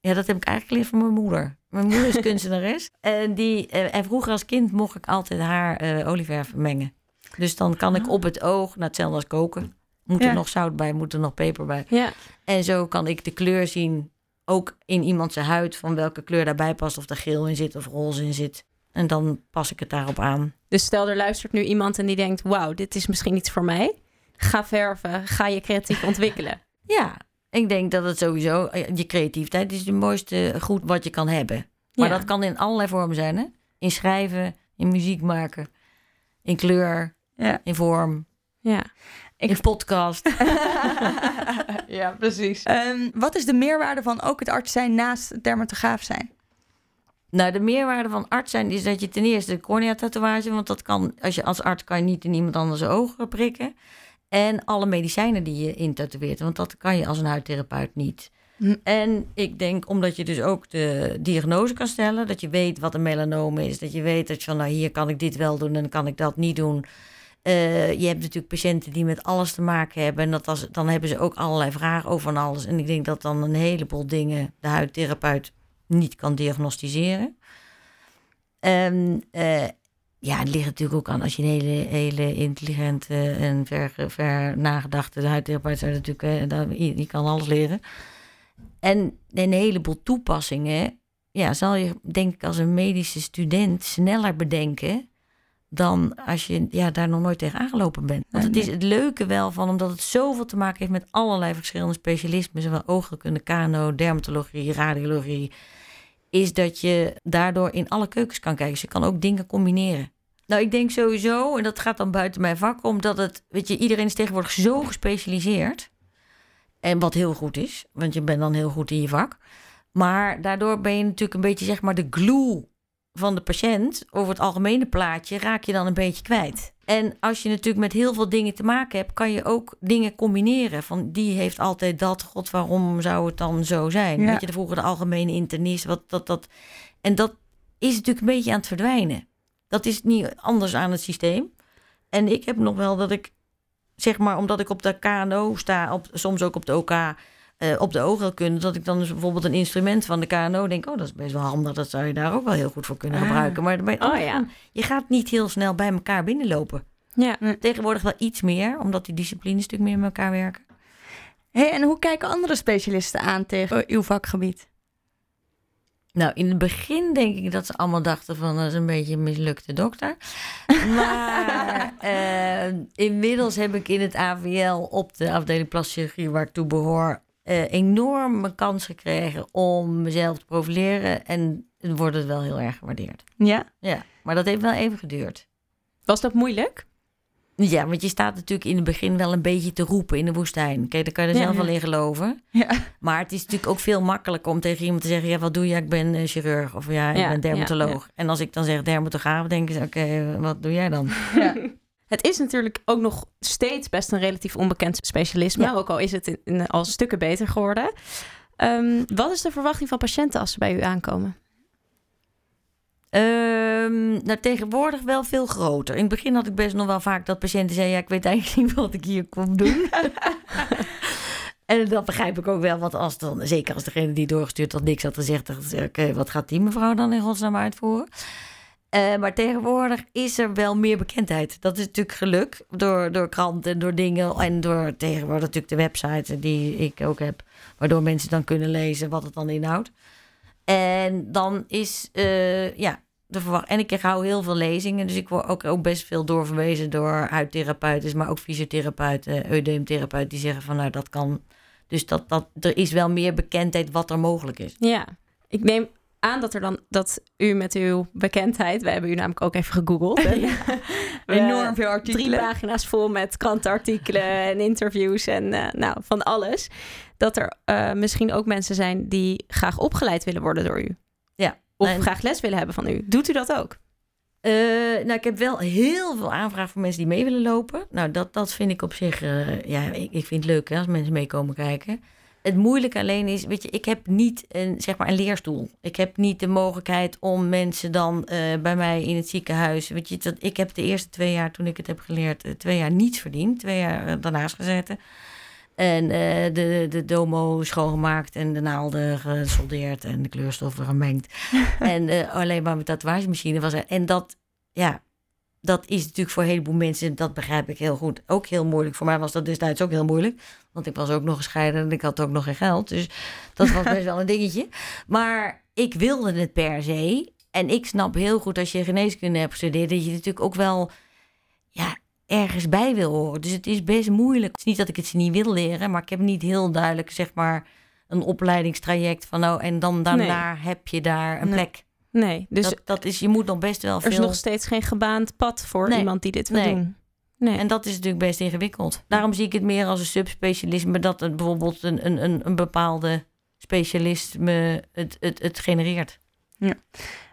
S4: ja, dat heb ik eigenlijk geleerd van mijn moeder. Mijn moeder is *laughs* kunstenares. En, die, eh, en vroeger als kind mocht ik altijd haar eh olieverf mengen. Dus dan kan ik op het oog, nou hetzelfde als koken. Moet er nog zout bij, moet er nog peper bij.
S2: Ja.
S4: En zo kan ik de kleur zien, ook in iemands huid, van welke kleur daarbij past. Of er geel in zit of roze in zit. En dan pas ik het daarop aan.
S2: Dus stel er luistert nu iemand en die denkt: wauw, dit is misschien iets voor mij. Ga verven, ga je creatief *laughs* ontwikkelen.
S4: Ja, ik denk dat het sowieso, eh, je creativiteit is het mooiste goed wat je kan hebben. Maar
S2: Ja.
S4: dat kan in allerlei vormen zijn, hè? In schrijven, in muziek maken, in kleur,
S3: Ja.
S4: in vorm,
S2: Ja.
S4: in podcast. *laughs* *laughs*
S3: ja, precies. Ehm, wat is de meerwaarde van ook het arts zijn naast het dermatograaf zijn?
S4: Nou, de meerwaarde van arts zijn is dat je ten eerste de cornea-tatoeage, want dat kan, als je als arts kan je niet in iemand anders ogen prikken. En alle medicijnen die je intatoeëert, want dat kan je als een huidtherapeut niet.
S3: Hm.
S4: En ik denk omdat je dus ook de diagnose kan stellen, dat je weet wat een melanoom is, dat je weet dat je van nou hier kan ik dit wel doen en kan ik dat niet doen. Eh, je hebt natuurlijk patiënten die met alles te maken hebben en dat als, dan hebben ze ook allerlei vragen over alles. En ik denk dat dan een heleboel dingen de huidtherapeut niet kan diagnosticeren. En eh, ja, het ligt natuurlijk ook aan als je een hele, hele intelligente en ver, ver nagedachte huidtherapeut bent, natuurlijk, eh, je, je kan alles leren. En een heleboel toepassingen, ja, zal je denk ik als een medische student sneller bedenken dan als je ja, daar nog nooit tegen aangelopen bent. Want het is het leuke wel van, omdat het zoveel te maken heeft met allerlei verschillende specialismen, zowel oogheelkunde, kano, dermatologie, radiologie, is dat je daardoor in alle keukens kan kijken. Dus je kan ook dingen combineren. Nou, ik denk sowieso, en dat gaat dan buiten mijn vak, omdat het, weet je, iedereen is tegenwoordig zo gespecialiseerd. En wat heel goed is, want je bent dan heel goed in je vak. Maar daardoor ben je natuurlijk een beetje, zeg maar, de glue van de patiënt over het algemene plaatje raak je dan een beetje kwijt. En als je natuurlijk met heel veel dingen te maken hebt, kan je ook dingen combineren. Van die heeft altijd dat, god, waarom zou het dan zo zijn?
S3: Ja.
S4: Weet je, de vroeger de algemene internist, wat dat, dat. En dat is natuurlijk een beetje aan het verdwijnen. Dat is niet anders aan het systeem. En ik heb nog wel dat ik, zeg maar, omdat ik op de KNO sta, op, soms ook op de OK, eh, op de oogheelkunde, dat ik dan dus bijvoorbeeld een instrument van de KNO denk, oh, dat is best wel handig, dat zou je daar ook wel heel goed voor kunnen
S3: Ah.
S4: gebruiken. Maar bij
S2: Oh ja.
S4: je gaat niet heel snel bij elkaar binnenlopen.
S2: Ja.
S4: Tegenwoordig wel iets meer, omdat die disciplines natuurlijk meer met elkaar werken.
S3: Hey, en hoe kijken andere specialisten aan tegen uw vakgebied?
S4: Nou, in het begin denk ik dat ze allemaal dachten van dat is een beetje een mislukte dokter. *laughs* Maar eh, inmiddels heb ik in het AVL op de afdeling plastische chirurgie waar ik toe behoor eh enorme kans gekregen om mezelf te profileren. En het wordt het wel heel erg gewaardeerd.
S3: Ja?
S4: Ja, maar dat heeft wel even geduurd.
S2: Was dat moeilijk?
S4: Ja, want je staat natuurlijk in het begin wel een beetje te roepen in de woestijn. Kijk, daar kan je er
S2: Ja,
S4: zelf
S2: ja.
S4: wel in geloven.
S3: Ja.
S4: Maar het is natuurlijk ook veel makkelijker om tegen iemand te zeggen... ja, wat doe je? Ik ben eh, chirurg of ja, ik ben dermatoloog. En als ik dan zeg dermatograaf, denken ze... oké, wat doe jij dan? *laughs*
S2: Het is natuurlijk ook nog steeds best een relatief onbekend specialisme.
S4: Ja.
S2: Ook al is het in, in- al stukken beter geworden. Ehm, wat is de verwachting van patiënten als ze bij u aankomen?
S4: Ehm, nou, tegenwoordig wel veel groter. In het begin had ik best nog wel vaak dat patiënten zeiden... ja, ik weet eigenlijk niet *laughs* wat ik hier kom doen. *laughs* en dat begrijp ik ook wel. Want als dan, zeker als degene die doorgestuurd had niks had gezegd... dan zeg ik, oké, wat gaat die mevrouw dan in godsnaam uitvoeren? Eh, maar tegenwoordig is er wel meer bekendheid. Dat is natuurlijk geluk door, door kranten en door dingen. En door tegenwoordig natuurlijk de website die ik ook heb. Waardoor mensen dan kunnen lezen wat het dan inhoudt. En dan is, eh, ja, de verwacht. En ik hou heel veel lezingen. Dus ik word ook, ook best veel doorverwezen door huidtherapeuten. Maar ook fysiotherapeuten, eudeemtherapeuten. Die zeggen van nou dat kan. Dus dat, dat, er is wel meer bekendheid wat er mogelijk is.
S2: Ja, ik neem aan dat er dan dat u met uw bekendheid, we hebben u namelijk ook even gegoogeld. *laughs* *laughs* en we-
S3: Enorm veel artikelen.
S2: Drie pagina's vol met krantenartikelen en interviews en eh, nou, van alles. Dat er eh, misschien ook mensen zijn die graag opgeleid willen worden door u.
S4: Ja.
S2: Of
S4: En-
S2: graag les willen hebben van u. Doet u dat ook?
S4: Eh, nou, ik heb wel heel veel aanvragen voor mensen die mee willen lopen. Nou, dat, dat vind ik op zich, eh, ja, ik, ik vind het leuk hè, als mensen meekomen kijken. Het moeilijke alleen is, weet je, ik heb niet een, zeg maar een leerstoel. Ik heb niet de mogelijkheid om mensen dan eh, bij mij in het ziekenhuis. Weet je, dat, ik heb de eerste twee jaar toen ik het heb geleerd, eh, twee jaar niets verdiend. Twee jaar eh, daarnaast gezeten. En de, de domo schoongemaakt en de naalden gesoldeerd en de kleurstoffen gemengd. *laughs* en alleen maar met tatoeagemachine was er. En dat, ja, dat is natuurlijk voor een heleboel mensen, dat begrijp ik heel goed, ook heel moeilijk. Voor mij was dat destijds ook heel moeilijk. Want ik was ook nog gescheiden en ik had ook nog geen geld. Dus dat was best wel een dingetje. Maar ik wilde het per se. En ik snap heel goed als je geneeskunde hebt gestudeerd, dat je natuurlijk ook wel ja, ergens bij wil horen. Dus het is best moeilijk. Het is niet dat ik het ze niet wil leren, maar ik heb niet heel duidelijk, zeg maar, een opleidingstraject van nou, en dan daarna heb je daar een
S3: Nee.
S4: plek.
S2: Nee, dus
S4: dat, dat is, je moet nog best wel
S2: er is
S4: veel.
S2: nog steeds geen gebaand pad voor
S4: Nee.
S2: iemand die dit wil
S4: Nee.
S2: doen. Nee.
S4: En dat is natuurlijk best ingewikkeld. Daarom zie ik het meer als een subspecialisme, dat het bijvoorbeeld een, een, een, een bepaalde specialisme het, het, het genereert.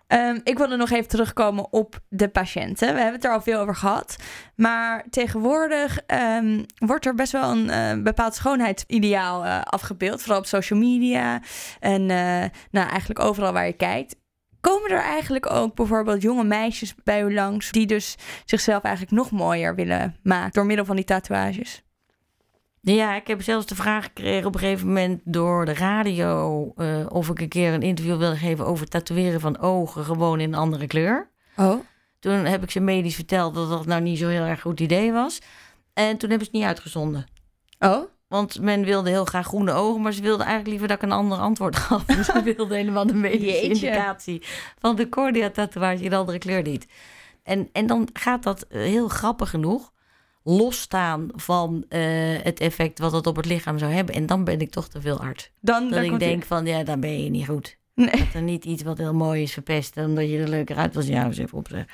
S3: Ehm, ik wilde nog even terugkomen op de patiënten. We hebben het er al veel over gehad. Maar tegenwoordig ehm, wordt er best wel een eh, bepaald schoonheidsideaal eh, afgebeeld. Vooral op social media en eh, nou, eigenlijk overal waar je kijkt. Komen er eigenlijk ook bijvoorbeeld jonge meisjes bij u langs... die dus zichzelf eigenlijk nog mooier willen maken... door middel van die tatoeages?
S4: Ja, ik heb zelfs de vraag gekregen op een gegeven moment door de radio... eh, of ik een keer een interview wilde geven over tatoeëren van ogen gewoon in een andere kleur.
S3: Oh,
S4: Toen heb ik ze medisch verteld dat dat nou niet zo heel erg goed idee was. En toen hebben ze het niet uitgezonden.
S3: oh?
S4: Want men wilde heel graag groene ogen, maar ze wilden eigenlijk liever dat ik een ander antwoord *laughs* gaf. Dus ze wilden helemaal de medische indicatie van de cornea tatoeage in andere kleur niet. En, en dan gaat dat eh, heel grappig genoeg losstaan van eh, het effect wat het op het lichaam zou hebben. En dan ben ik toch te veel arts.
S3: Dan,
S4: Dat ik denk van, ja, dan ben je niet goed.
S3: Nee.
S4: Dat er niet iets wat heel mooi is verpest, omdat je er leuker uit was. Ja, eens even opzeggen.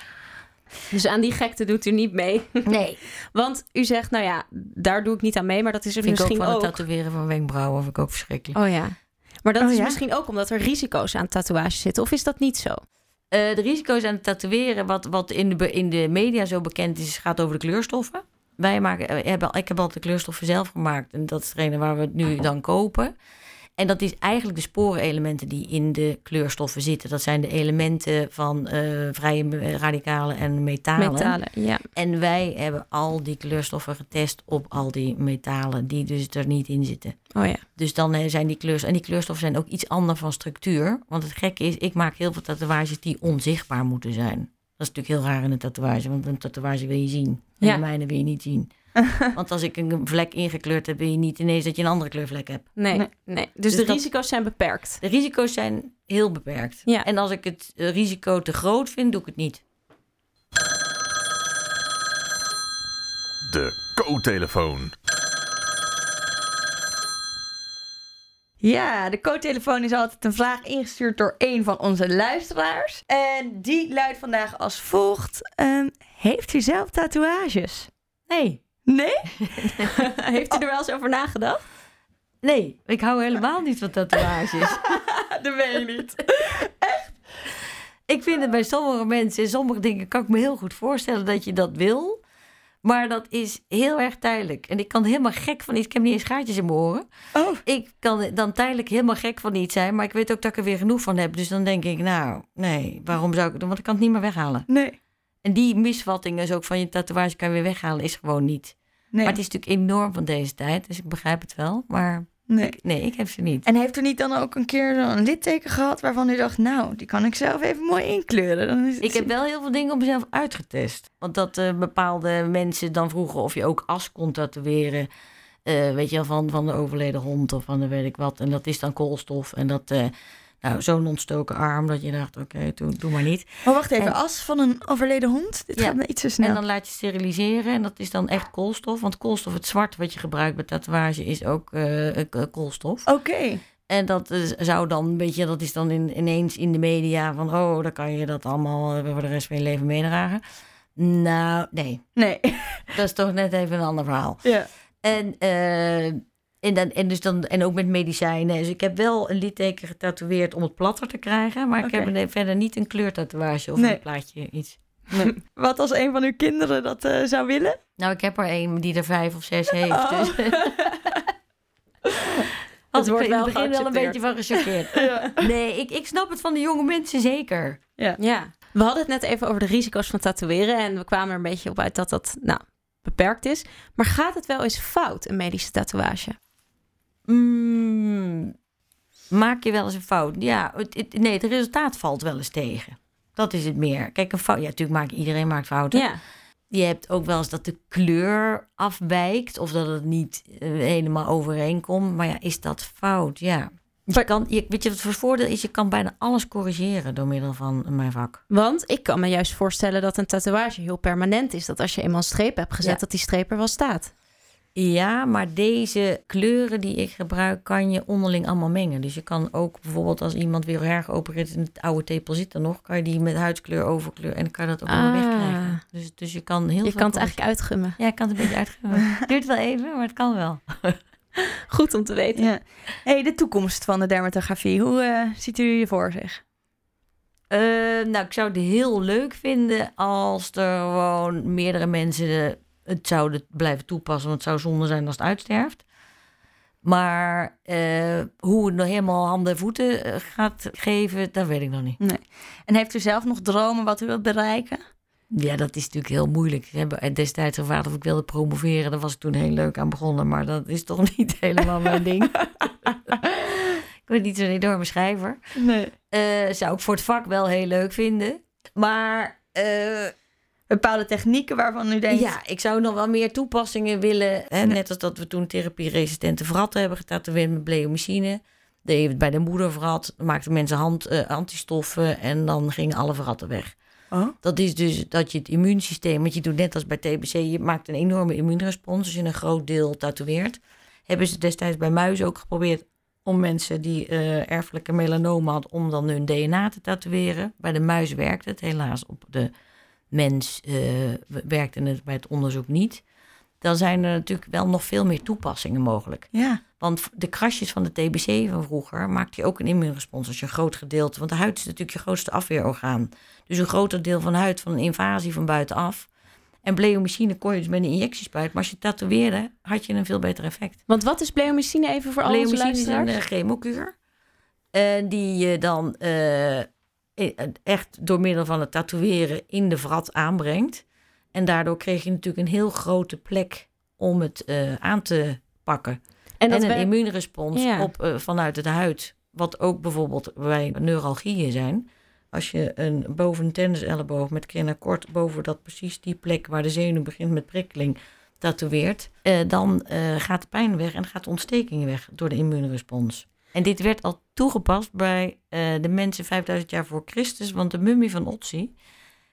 S2: Dus aan die gekte doet u niet mee.
S4: Nee, *laughs*
S2: Want u zegt, nou ja, daar doe ik niet aan mee. Maar dat is er
S4: vind ik ook
S2: misschien
S4: van
S2: ook.
S4: het tatoeëren van wenkbrauwen, vind ik ook verschrikkelijk.
S2: Oh ja. Maar dat
S3: Oh
S2: is
S3: ja?
S2: misschien ook omdat er risico's aan tatoeages zitten. Of is dat niet zo?
S4: Eh, de risico's aan het tatoeëren, wat, wat in, de, in de media zo bekend is, gaat over de kleurstoffen. Wij maken, eh, hebben, ik heb altijd de kleurstoffen zelf gemaakt. En dat is degene waar we het nu dan kopen. En dat is eigenlijk de sporenelementen die in de kleurstoffen zitten. Dat zijn de elementen van eh, vrije eh, radicalen en metalen.
S2: Metalen, ja.
S4: En wij hebben al die kleurstoffen getest op al die metalen die dus er niet in zitten.
S2: Oh ja.
S4: Dus dan eh, zijn die kleurs en die kleurstoffen zijn ook iets anders van structuur. Want het gekke is, ik maak heel veel tatoeages die onzichtbaar moeten zijn. Dat is natuurlijk heel raar in een tatoeage, want een tatoeage wil je zien. En
S2: Ja.
S4: de mijne wil je niet zien. *laughs* want als ik een vlek ingekleurd heb, wil je niet ineens dat je een andere kleurvlek hebt.
S2: Nee, nee.
S3: Nee.
S2: Dus,
S4: Dus
S2: de
S4: dat-
S2: risico's zijn beperkt.
S4: De risico's zijn heel beperkt.
S2: Ja.
S4: En als ik het eh, risico te groot vind, doe ik het niet.
S5: De co-telefoon.
S3: Ja, de co-telefoon is altijd een vraag ingestuurd door een van onze luisteraars. En die luidt vandaag als volgt. Ehm, heeft u zelf tatoeages?
S4: Nee,
S3: Nee? *laughs* *laughs*
S2: Heeft u er wel eens over nagedacht?
S4: nee, ik hou helemaal niet van tatoeages. *laughs*
S3: Dat weet je niet.
S4: Ik vind het bij sommige mensen, sommige dingen kan ik me heel goed voorstellen dat je dat wil. Maar dat is heel erg tijdelijk. En ik kan helemaal gek van iets. Ik heb niet eens gaatjes in mijn oren.
S3: Oh,
S4: Ik kan dan tijdelijk helemaal gek van iets zijn. Maar ik weet ook dat ik er weer genoeg van heb. Dus dan denk ik, nou, nee, waarom zou ik het doen? Want ik kan het niet meer weghalen.
S3: nee.
S4: En die misvatting is ook van je tatoeage kan je weer weghalen, is gewoon niet.
S3: Nee.
S4: Maar het is natuurlijk enorm van deze tijd. Dus ik begrijp het wel. Maar
S3: nee.
S4: ik, nee, ik heb ze niet.
S3: En heeft u niet dan ook een keer zo'n litteken gehad waarvan u dacht, nou, die kan ik zelf even mooi inkleuren? Dan is het
S4: Ik heb wel heel veel dingen op mezelf uitgetest. Want dat eh, bepaalde mensen dan vroegen of je ook as kon tatoeëren. Eh, weet je wel, van, van de overleden hond of van de weet ik wat. En dat is dan koolstof. En dat, eh, nou, zo'n ontstoken arm dat je dacht, oké, doe, doe maar niet.
S3: Oh, wacht even.
S4: En-
S3: As van een overleden hond? Dit
S4: Ja.
S3: gaat me iets te snel.
S4: En dan laat je steriliseren en dat is dan echt koolstof. Want koolstof, het zwart wat je gebruikt bij tatoeage, is ook eh, koolstof.
S3: Oké.
S4: En dat zou dan een beetje, dat is dan in, ineens in de media van, oh, dan kan je dat allemaal eh, voor de rest van je leven meedragen. Nou, nee,
S3: Nee. *laughs*
S4: dat is toch net even een ander verhaal.
S3: Ja.
S4: En, eh, en, dan, en, dus dan, en ook met medicijnen. Dus ik heb wel een litteken getatoeëerd om het platter te krijgen. Maar ik heb er verder niet een kleurtatoeage of
S3: Nee.
S4: een plaatje iets. *laughs*
S3: Wat als een van uw kinderen dat eh, zou willen?
S4: Nou, ik heb er een die er vijf of zes heeft.
S3: Oh.
S4: Dus.
S2: Het *laughs*
S4: Had ik
S2: wordt
S4: er in
S2: wel
S4: het begin wel een beetje van gechoqueerd. *laughs* Nee, ik, ik snap het van de jonge mensen zeker.
S2: Ja, we hadden het net even over de risico's van tatoeëren. En we kwamen er een beetje op uit dat dat nou, beperkt is. Maar gaat het wel eens fout, een medische tatoeage?
S4: Mm, maak je wel eens een fout? Ja, het, het- nee, het resultaat valt wel eens tegen. Dat is het meer. Kijk, een fout. Ja, natuurlijk maakt iedereen maakt fouten.
S2: Ja.
S4: Je hebt ook wel eens dat de kleur afwijkt of dat het niet eh, helemaal overeenkomt. Maar ja, is dat fout? Ja. Je kan, je, weet je wat het voordeel is? Je kan bijna alles corrigeren door middel van mijn vak.
S2: Want ik kan me juist voorstellen dat een tatoeage heel permanent is. Dat als je eenmaal een streep hebt gezet,
S4: Ja.
S2: dat die streep er wel staat.
S4: Ja, maar deze kleuren die ik gebruik, kan je onderling allemaal mengen. Dus je kan ook bijvoorbeeld als iemand weer hergeopereerd is en het oude tepel zit er nog, kan je die met huidskleur overkleur en dan kan je dat ook allemaal
S2: Ah.
S4: wegkrijgen. Dus, dus je kan heel
S2: Je
S4: veel
S2: kan het eigenlijk uitgummen.
S4: Ja, ik kan het een beetje. *laughs* Het duurt wel even, maar het kan wel. *laughs*
S2: Goed om te weten.
S3: Ja. hey, de toekomst van de dermatografie. Hoe eh, ziet u je voor zich?
S4: Eh, nou, ik zou het heel leuk vinden als er gewoon meerdere mensen de- het zouden blijven toepassen. Want het zou zonde zijn als het uitsterft. Maar eh, hoe het nog helemaal handen en voeten eh, gaat geven, dat weet ik nog niet.
S3: En heeft u zelf nog dromen wat u wilt bereiken?
S4: Ja, dat is natuurlijk heel moeilijk. Ze hebben destijds gevraagd of ik wilde promoveren. Daar was ik toen heel leuk aan begonnen. Maar dat is toch *laughs* niet helemaal mijn ding. *laughs* ik ben niet zo'n enorme schrijver.
S3: Nee.
S4: Eh, zou ik voor het vak wel heel leuk vinden. Maar eh,
S3: Bepaalde technieken waarvan u denkt...
S4: ja, ik zou nog wel meer toepassingen willen. Hè? Net als dat we toen therapie-resistente vratten hebben getatoeëerd met bleomycine. Deed bij de moedervrat, maakten mensen hand, eh, antistoffen en dan gingen alle vratten weg.
S3: Oh.
S4: Dat is dus dat je het immuunsysteem, want je doet net als bij TBC, je maakt een enorme immuunrespons als je een groot deel tatoeëert. Hebben ze destijds bij muizen ook geprobeerd om mensen die eh, erfelijke melanoom hadden, om dan hun DNA te tatoeëren. Bij de muis werkt het, helaas op de mens eh, werkte het bij het onderzoek niet. Dan zijn er natuurlijk wel nog veel meer toepassingen mogelijk.
S3: Ja.
S4: Want de krasjes van de TBC van vroeger maakte je ook een immuunrespons als je een groot gedeelte. Want de huid is natuurlijk je grootste afweerorgaan. Dus een groter deel van de huid van een invasie van buitenaf. En bleomycine kon je dus met een injectiespuit. Maar als je tatoeëerde, had je een veel beter effect.
S2: Want wat is bleomycine even voor al onze
S4: Bleomycine is een
S2: luisteraars?
S4: eh, chemokuur. En die je dan echt door middel van het tatoeëren in de vrat aanbrengt. En daardoor kreeg je natuurlijk een heel grote plek om het eh, aan te pakken. En, een immuunrespons
S2: Ja.
S4: op, eh, vanuit de huid. Wat ook bijvoorbeeld bij neuralgieën zijn. Als je een boven een tenniselleboog met kort boven dat precies die plek waar de zenuw begint met prikkeling tatoeëert, eh, dan eh, gaat de pijn weg en gaat de ontsteking weg door de immuunrespons. En dit werd al toegepast bij eh, de mensen 5000 jaar voor Christus, want de mummie van Otzi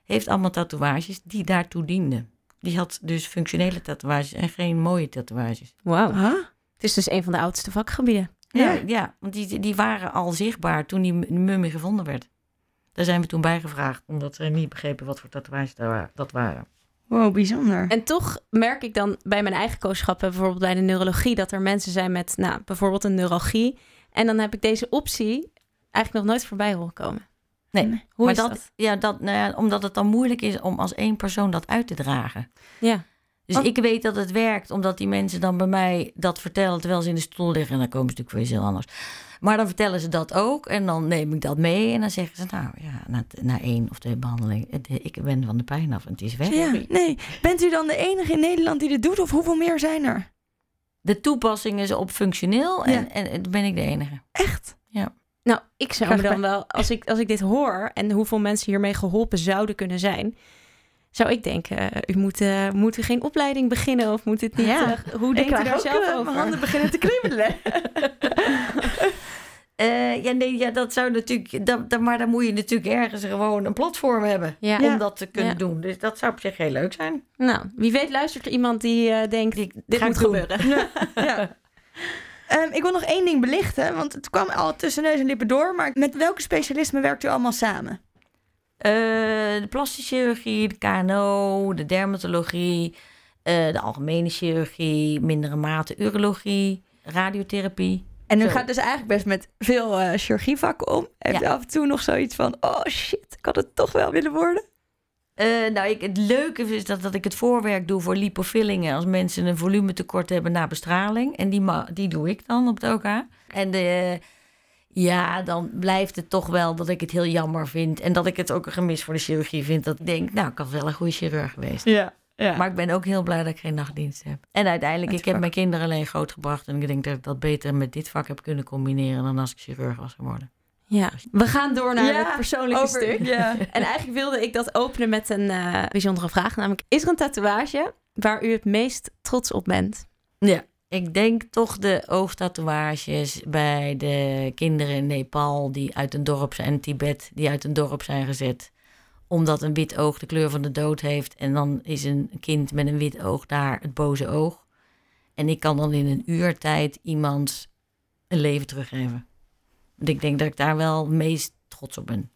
S4: heeft allemaal tatoeages die daartoe dienden. Die had dus functionele tatoeages en geen mooie tatoeages.
S2: Wauw.
S3: Huh?
S2: Het is dus een van de oudste vakgebieden.
S4: Ja,
S3: Ja.
S4: ja want die, die waren al zichtbaar toen die mummie gevonden werd. Daar zijn we toen bij gevraagd, omdat ze niet begrepen wat voor tatoeages dat wa- dat waren.
S3: Wow, bijzonder.
S2: En toch merk ik dan bij mijn eigen kooschappen, bijvoorbeeld bij de neurologie, dat er mensen zijn met nou, bijvoorbeeld een neuralgie. En dan heb ik deze optie eigenlijk nog nooit voorbij horen komen.
S4: Nee,
S2: Hoe
S4: maar
S2: is
S4: dat,
S2: dat?
S4: Ja, dat, nou ja, omdat het dan moeilijk is om als één persoon dat uit te dragen.
S2: Ja.
S4: Dus
S2: Want-
S4: ik weet dat het werkt, omdat die mensen dan bij mij dat vertellen terwijl ze in de stoel liggen. En dan komen ze natuurlijk voor iets heel anders. Maar dan vertellen ze dat ook en dan neem ik dat mee. En dan zeggen ze, nou ja, na, na één of twee behandelingen, het- ik ben van de pijn af en het is weg.
S3: Ja, nee. Bent u dan de enige in Nederland die dit doet? Of hoeveel meer zijn er?
S4: De toepassing is op functioneel en,
S3: Ja.
S4: en, en ben ik de enige.
S3: Echt?
S2: Nou, ik zou
S3: Graag
S2: me dan wel, als ik, als ik dit hoor en hoeveel mensen hiermee geholpen zouden kunnen zijn, zou ik denken, eh, u moet, eh, moet u geen opleiding beginnen of moet het niet?
S3: Ja.
S2: eh, hoe denkt u daar zelf over?
S3: mijn handen beginnen te kriebelen. *laughs*
S4: Eh, ja, nee, ja, dat zou natuurlijk. Dat, dat- maar dan moet je natuurlijk ergens gewoon een platform hebben
S2: Ja.
S4: om dat te kunnen
S2: Ja.
S4: doen. Dus dat zou op zich heel leuk zijn.
S2: Nou, wie weet luistert er iemand die eh, denkt,
S4: Die
S2: dit moet gebeuren. *laughs*
S3: ja. Ehm, ik wil nog één ding belichten, want het kwam al tussen neus en lippen door. Maar met welke specialismen werkt u allemaal samen?
S4: Eh, de plastische chirurgie, de KNO, de dermatologie, eh, de algemene chirurgie, mindere mate urologie, radiotherapie.
S3: En u
S4: Zo.
S3: gaat dus eigenlijk best met veel eh, chirurgievakken om.
S4: Ja.
S3: u af en toe nog zoiets van, oh shit, ik had het toch wel willen worden?
S4: Eh, nou, ik, het leuke is dat, dat ik het voorwerk doe voor lipofillingen als mensen een volumetekort hebben na bestraling. En die, die doe ik dan op het OK. En de, ja, dan blijft het toch wel dat ik het heel jammer vind. En dat ik het ook een gemis voor de chirurgie vind. Dat ik denk, nou, ik had wel een goede chirurg geweest.
S3: Ja. Ja.
S4: Maar ik ben ook heel blij dat ik geen nachtdienst heb. En uiteindelijk, ik heb
S3: vak.
S4: mijn kinderen alleen grootgebracht. En ik denk dat ik dat beter met dit vak heb kunnen combineren dan als ik chirurg was geworden.
S2: Ja, we gaan door naar
S3: Ja,
S2: het persoonlijke
S3: over-
S2: stuk.
S3: Ja. *laughs*
S2: En eigenlijk wilde ik dat openen met een eh, bijzondere vraag. Namelijk, is er een tatoeage waar u het meest trots op bent?
S4: Ja, ik denk toch de oogtatoeages bij de kinderen in Nepal die uit een dorp zijn, en Tibet, die uit een dorp zijn gezet. Omdat een wit oog de kleur van de dood heeft. En dan is een kind met een wit oog daar het boze oog. En ik kan dan in een uur tijd iemand een leven teruggeven. Want ik denk dat ik daar wel meest trots op ben.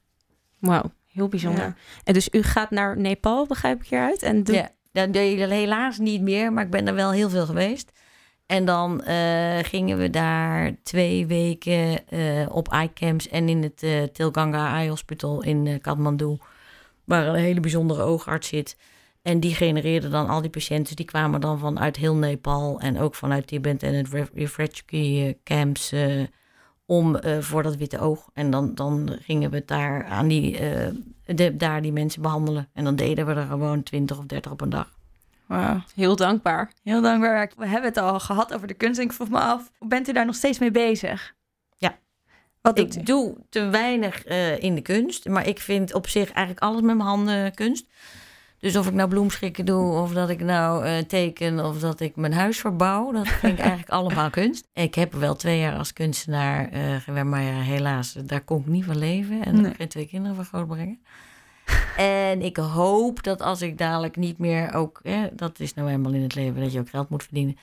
S2: Wauw, heel bijzonder.
S3: Ja.
S2: En dus u gaat naar Nepal, begrijp ik hieruit? En doet...
S4: Ja, dat deed je helaas niet meer, maar ik ben er wel heel veel geweest. En dan eh, gingen we daar twee weken eh, op eye-camps en in het eh, Tilganga Eye Hospital in Kathmandu, waar een hele bijzondere oogarts zit. En die genereerde dan al die patiënten, die kwamen dan vanuit heel Nepal en ook vanuit Tibet en het ref- refractory camps eh, om eh, voor dat witte oog. En dan, dan gingen we daar aan die, eh, de, daar die mensen behandelen. En dan deden we er gewoon 20 of 30 op een dag.
S3: Wauw.
S2: Heel dankbaar.
S3: Heel dankbaar. We hebben het al gehad over de kunst. En ik vroeg me af, bent u daar nog steeds mee bezig? Wat u?
S4: Ik doe te weinig eh, in de kunst, maar ik vind op zich eigenlijk alles met mijn handen kunst. Dus of ik nou bloemschikken doe, of dat ik nou eh, teken, of dat ik mijn huis verbouw, dat vind ik eigenlijk allemaal kunst. Ik heb wel twee jaar als kunstenaar eh gewerkt, maar ja, helaas, daar kon ik niet van leven. En
S3: Nee.
S4: geen twee kinderen van grootbrengen. En ik hoop dat als ik dadelijk niet meer ook, hè, dat is nou eenmaal in het leven dat je ook geld moet verdienen,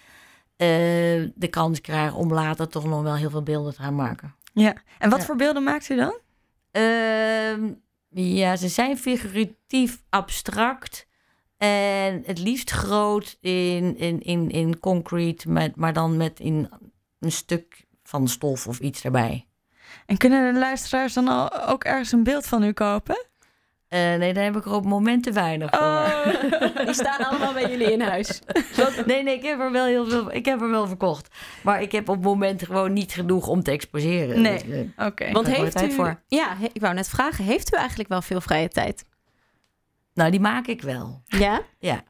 S4: de kans krijg om later toch nog wel heel veel beelden te gaan maken.
S3: Ja. En wat
S4: Ja.
S3: voor beelden maakt u dan?
S4: Ehm, ja, ze zijn figuratief abstract. En het liefst groot in, in, in, in concrete, met, maar dan met in een stuk van stof of iets erbij.
S3: En kunnen de luisteraars dan al ook ergens een beeld van u kopen?
S4: Eh, nee, daar heb ik er op momenten weinig voor.
S3: Oh. *laughs*
S2: Die staan allemaal bij jullie in huis.
S4: Nee, nee, ik heb er wel heel veel. Ik heb er wel verkocht. Maar ik heb op momenten gewoon niet genoeg om te exposeren.
S3: Nee.
S4: Dus, eh,
S3: Oké.
S2: Want heeft
S4: tijd
S2: u...
S4: voor.
S2: Ja, ik wou net vragen. Heeft u eigenlijk wel veel vrije tijd?
S4: nou, die maak ik wel.
S2: Ja?
S4: Ja.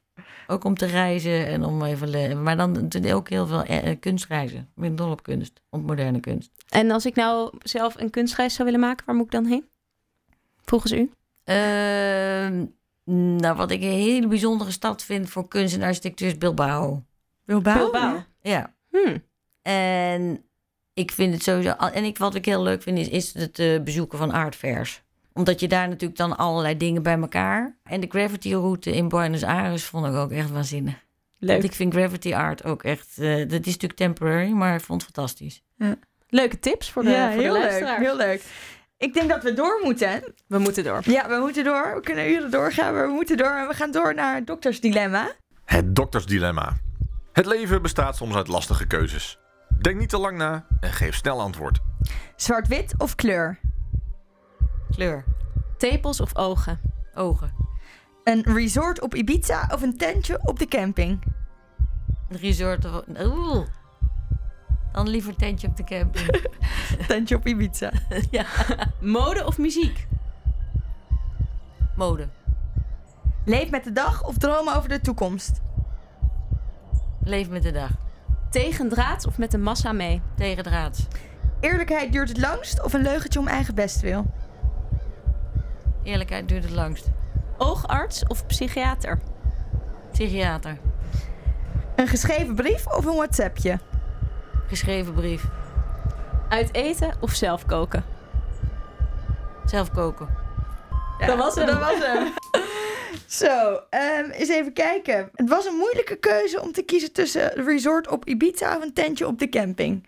S4: Ook om te reizen en om even. Maar dan doe ik ook heel veel eh, eh, kunstreizen. Ik ben dol op kunst, op moderne kunst.
S2: En als ik nou zelf een kunstreis zou willen maken, waar moet ik dan heen? Volgens u?
S4: Ehm, nou, wat ik een hele bijzondere stad vind voor kunst en architectuur is Bilbao.
S3: Bilbao?
S2: Bilbao.
S4: Ja.
S2: Hmm.
S4: En ik vind het sowieso. En ik, wat ik heel leuk vind, is, is het eh, bezoeken van artfairs. Omdat je daar natuurlijk dan allerlei dingen bij elkaar. En de gravity route in Buenos Aires vond ik ook echt waanzinnig.
S2: Leuk.
S4: Want ik vind gravity art ook echt. eh, dat is natuurlijk temporary, maar ik vond het fantastisch.
S2: Leuke tips voor de,
S3: ja,
S2: voor de
S3: heel leuk. Heel leuk. Ik denk dat we door moeten.
S2: We moeten door.
S3: Ja, we moeten door. We kunnen uren doorgaan, maar we moeten door. En we gaan door naar het doktersdilemma.
S5: Het doktersdilemma. Het leven bestaat soms uit lastige keuzes. Denk niet te lang na en geef snel antwoord.
S3: Zwart-wit of kleur?
S4: Kleur,
S2: Tepels of ogen?
S4: ogen.
S3: Een resort op Ibiza of een tentje op de camping?
S4: Een resort of. Oeh. Dan liever tentje op de camping. *laughs*
S3: Tentje op Ibiza. *laughs*
S4: ja.
S2: Mode of muziek?
S4: Mode.
S3: Leef met de dag of dromen over de toekomst?
S4: Leef met de dag.
S2: Tegendraads of met de massa mee?
S4: Tegendraads.
S3: Eerlijkheid duurt het langst of een leugentje om eigen bestwil?
S4: Eerlijkheid duurt het langst.
S2: Oogarts of psychiater?
S4: Psychiater.
S3: Een geschreven brief of een WhatsAppje?
S4: Geschreven brief.
S2: Uit eten of zelf koken?
S4: Zelf koken.
S2: Dat was hem.
S3: Dat was hem. Zo, ehm, eens even kijken. Het was een moeilijke keuze om te kiezen tussen een resort op Ibiza of een tentje op de camping.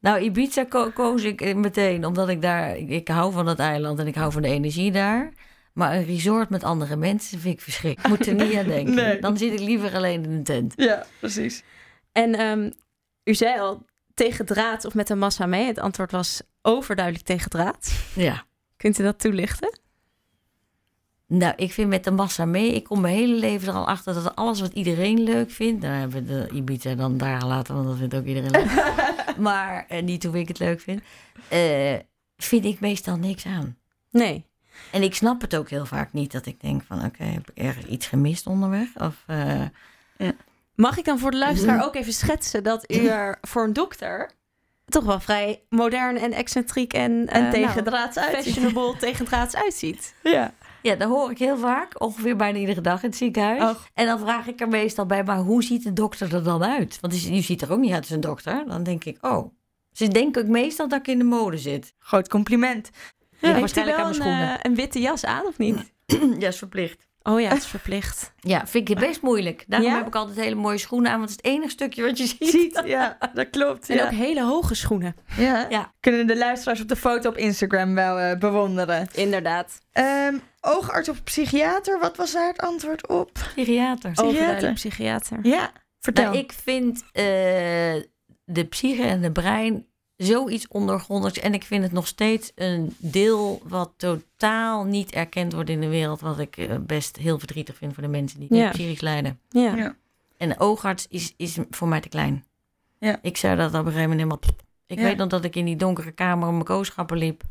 S4: Nou, Ibiza ko- koos ik eh, meteen, omdat ik daar... Ik, ik hou van dat eiland en ik hou van de energie daar. Maar een resort met andere mensen vind ik verschrikkelijk. Ik moet er niet aan *laughs* denken.
S3: Nee.
S4: Dan zit ik liever alleen in een tent.
S3: Ja, precies.
S2: En ehm, u zei al tegen draad of met een massa mee. Het antwoord was overduidelijk tegen draad.
S4: Ja.
S2: Kunt u dat toelichten?
S4: Nou, ik vind met de massa mee... Ik kom mijn hele leven er al achter dat alles wat iedereen leuk vindt... Dan hebben we de Ibiza dan daar gelaten, want dat vindt ook iedereen leuk. *laughs* maar eh, niet hoe ik het leuk vind. eh, vind ik meestal niks aan.
S2: Nee.
S4: En ik snap het ook heel vaak niet. Dat ik denk van, oké, heb ik ergens iets gemist onderweg? Of, eh,
S2: Mag ik dan voor de luisteraar ook even schetsen dat u er voor een dokter toch wel vrij modern en excentriek en,
S3: En
S2: eh,
S3: tegendraads
S2: nou,
S3: uitziet.
S2: fashionable tegendraads uitziet?
S3: Ja.
S4: Ja, dat hoor ik heel vaak. Ongeveer bijna iedere dag in het ziekenhuis. En dan vraag ik er meestal bij, maar hoe ziet de dokter er dan uit? Want je ziet er ook niet uit als een dokter. Dan denk ik, oh. Ze denken ook meestal dat ik in de mode zit.
S3: Groot compliment.
S4: Ja,
S2: Heeft u wel
S4: aan
S2: een,
S4: mijn schoenen.
S2: eh, een witte jas aan of niet?
S4: ja, is verplicht.
S2: Oh ja, het is verplicht. *laughs*
S4: Ja, vind ik best moeilijk. Daarom
S2: Ja?
S4: heb ik altijd hele mooie schoenen aan, want het is het enige stukje wat je ziet.
S3: Ziet, ja, *laughs* dat klopt.
S2: En
S3: Ja.
S2: ook hele hoge schoenen.
S3: Ja.
S4: Ja.
S3: Kunnen de luisteraars op de foto op Instagram wel eh, bewonderen.
S2: Inderdaad.
S3: Ehm, oogarts of psychiater, wat was daar het antwoord op?
S4: Psychiater.
S2: Overduidelijk psychiater.
S3: Ja, vertel.
S4: Nou, ik vind eh, de psyche en de brein zoiets ondergrondigs. En ik vind het nog steeds een deel wat totaal niet erkend wordt in de wereld. Wat ik eh, best heel verdrietig vind voor de mensen die
S2: Ja.
S4: psychisch lijden.
S2: Ja.
S3: Ja.
S4: En oogarts is, is voor mij te klein.
S3: Ja.
S4: Ik zou dat op een gegeven moment helemaal... Ik
S3: Ja.
S4: weet nog dat ik in die donkere kamer om mijn kooschappen liep.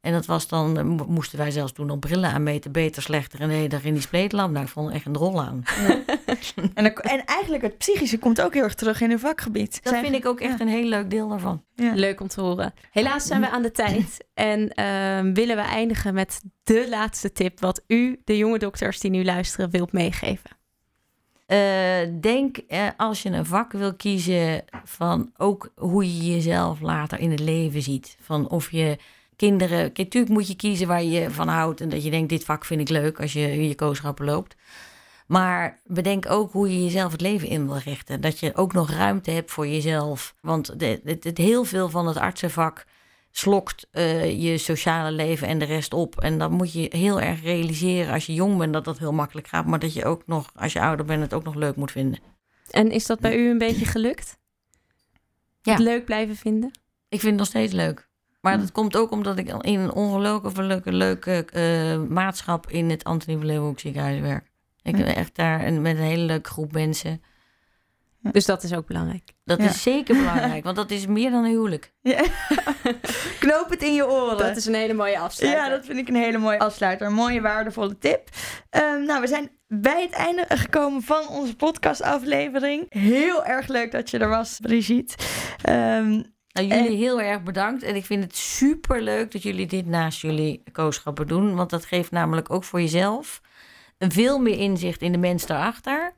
S4: En dat was dan, eh, mo- moesten wij zelfs toen nog brillen aanmeten. Beter, slechter en de hele dag in die spleetlamp. Nou, ik vond echt een drol aan.
S3: En, dan- en eigenlijk het psychische komt ook heel erg terug in uw vakgebied.
S4: Dat
S3: Zijn-
S4: vind ik ook echt een heel leuk deel daarvan.
S3: Ja.
S2: Leuk om te horen. Helaas zijn we aan de tijd. En ehm, willen we eindigen met de laatste tip... wat u, de jonge dokters die nu luisteren, wilt meegeven.
S4: Eh, denk eh, als je een vak wil kiezen van ook hoe je jezelf later in het leven ziet. Van of je kinderen. Natuurlijk moet je kiezen waar je van houdt en dat je denkt dit vak vind ik leuk als je in je kooschappen loopt. Maar bedenk ook hoe je jezelf het leven in wil richten. Dat je ook nog ruimte hebt voor jezelf. Want het, het heel veel van het artsenvak slokt eh, je sociale leven en de rest op. En dan moet je heel erg realiseren als je jong bent dat dat heel makkelijk gaat. Maar dat je ook nog, als je ouder bent, het ook nog leuk moet vinden.
S2: En is dat bij u een beetje gelukt?
S4: Ja.
S2: Het leuk blijven vinden?
S4: Ik vind het nog steeds leuk. Maar dat komt ook omdat ik in een ongelooflijke leuke eh, maatschap in het Antonie van Leeuwenhoek ziekenhuis werk. Ik ben echt daar en met een hele leuke groep mensen.
S2: Dus dat is ook belangrijk.
S4: Dat
S3: Ja.
S4: is zeker belangrijk, want dat is meer dan een huwelijk.
S3: Ja. *laughs* Knoop het in je oren.
S2: Dat is een hele mooie afsluiting.
S3: Ja, dat vind ik een hele mooie afsluiter. Een mooie, waardevolle tip. Ehm, nou, we zijn bij het einde gekomen van onze podcastaflevering. Heel erg leuk dat je er was, Brigitte. Ehm,
S4: Nou, jullie heel erg bedankt. En ik vind het super leuk dat jullie dit naast jullie kooschappen doen. Want dat geeft namelijk ook voor jezelf een veel meer inzicht in de mens daarachter.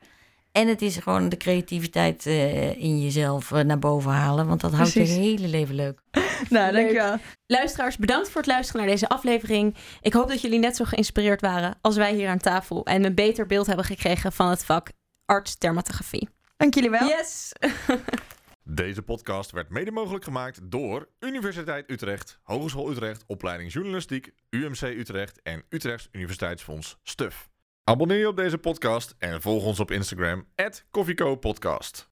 S4: En het is gewoon de creativiteit eh, in jezelf eh, naar boven halen. Want dat houdt je
S3: Precies.
S4: hele leven leuk. *laughs*
S3: nou,
S2: Leuk.
S3: dankjewel.
S2: Luisteraars, bedankt voor het luisteren naar deze aflevering. Ik hoop dat jullie net zo geïnspireerd waren als wij hier aan tafel. En een beter beeld hebben gekregen van het vak arts-dermatografie.
S3: Dank jullie wel.
S2: Yes! *laughs*
S5: Deze podcast werd mede mogelijk gemaakt door Universiteit Utrecht, Hogeschool Utrecht, Opleiding Journalistiek, UMC Utrecht en Utrechts Universiteitsfonds STUF. Abonneer je op deze podcast en volg ons op Instagram, @koffiecopodcast.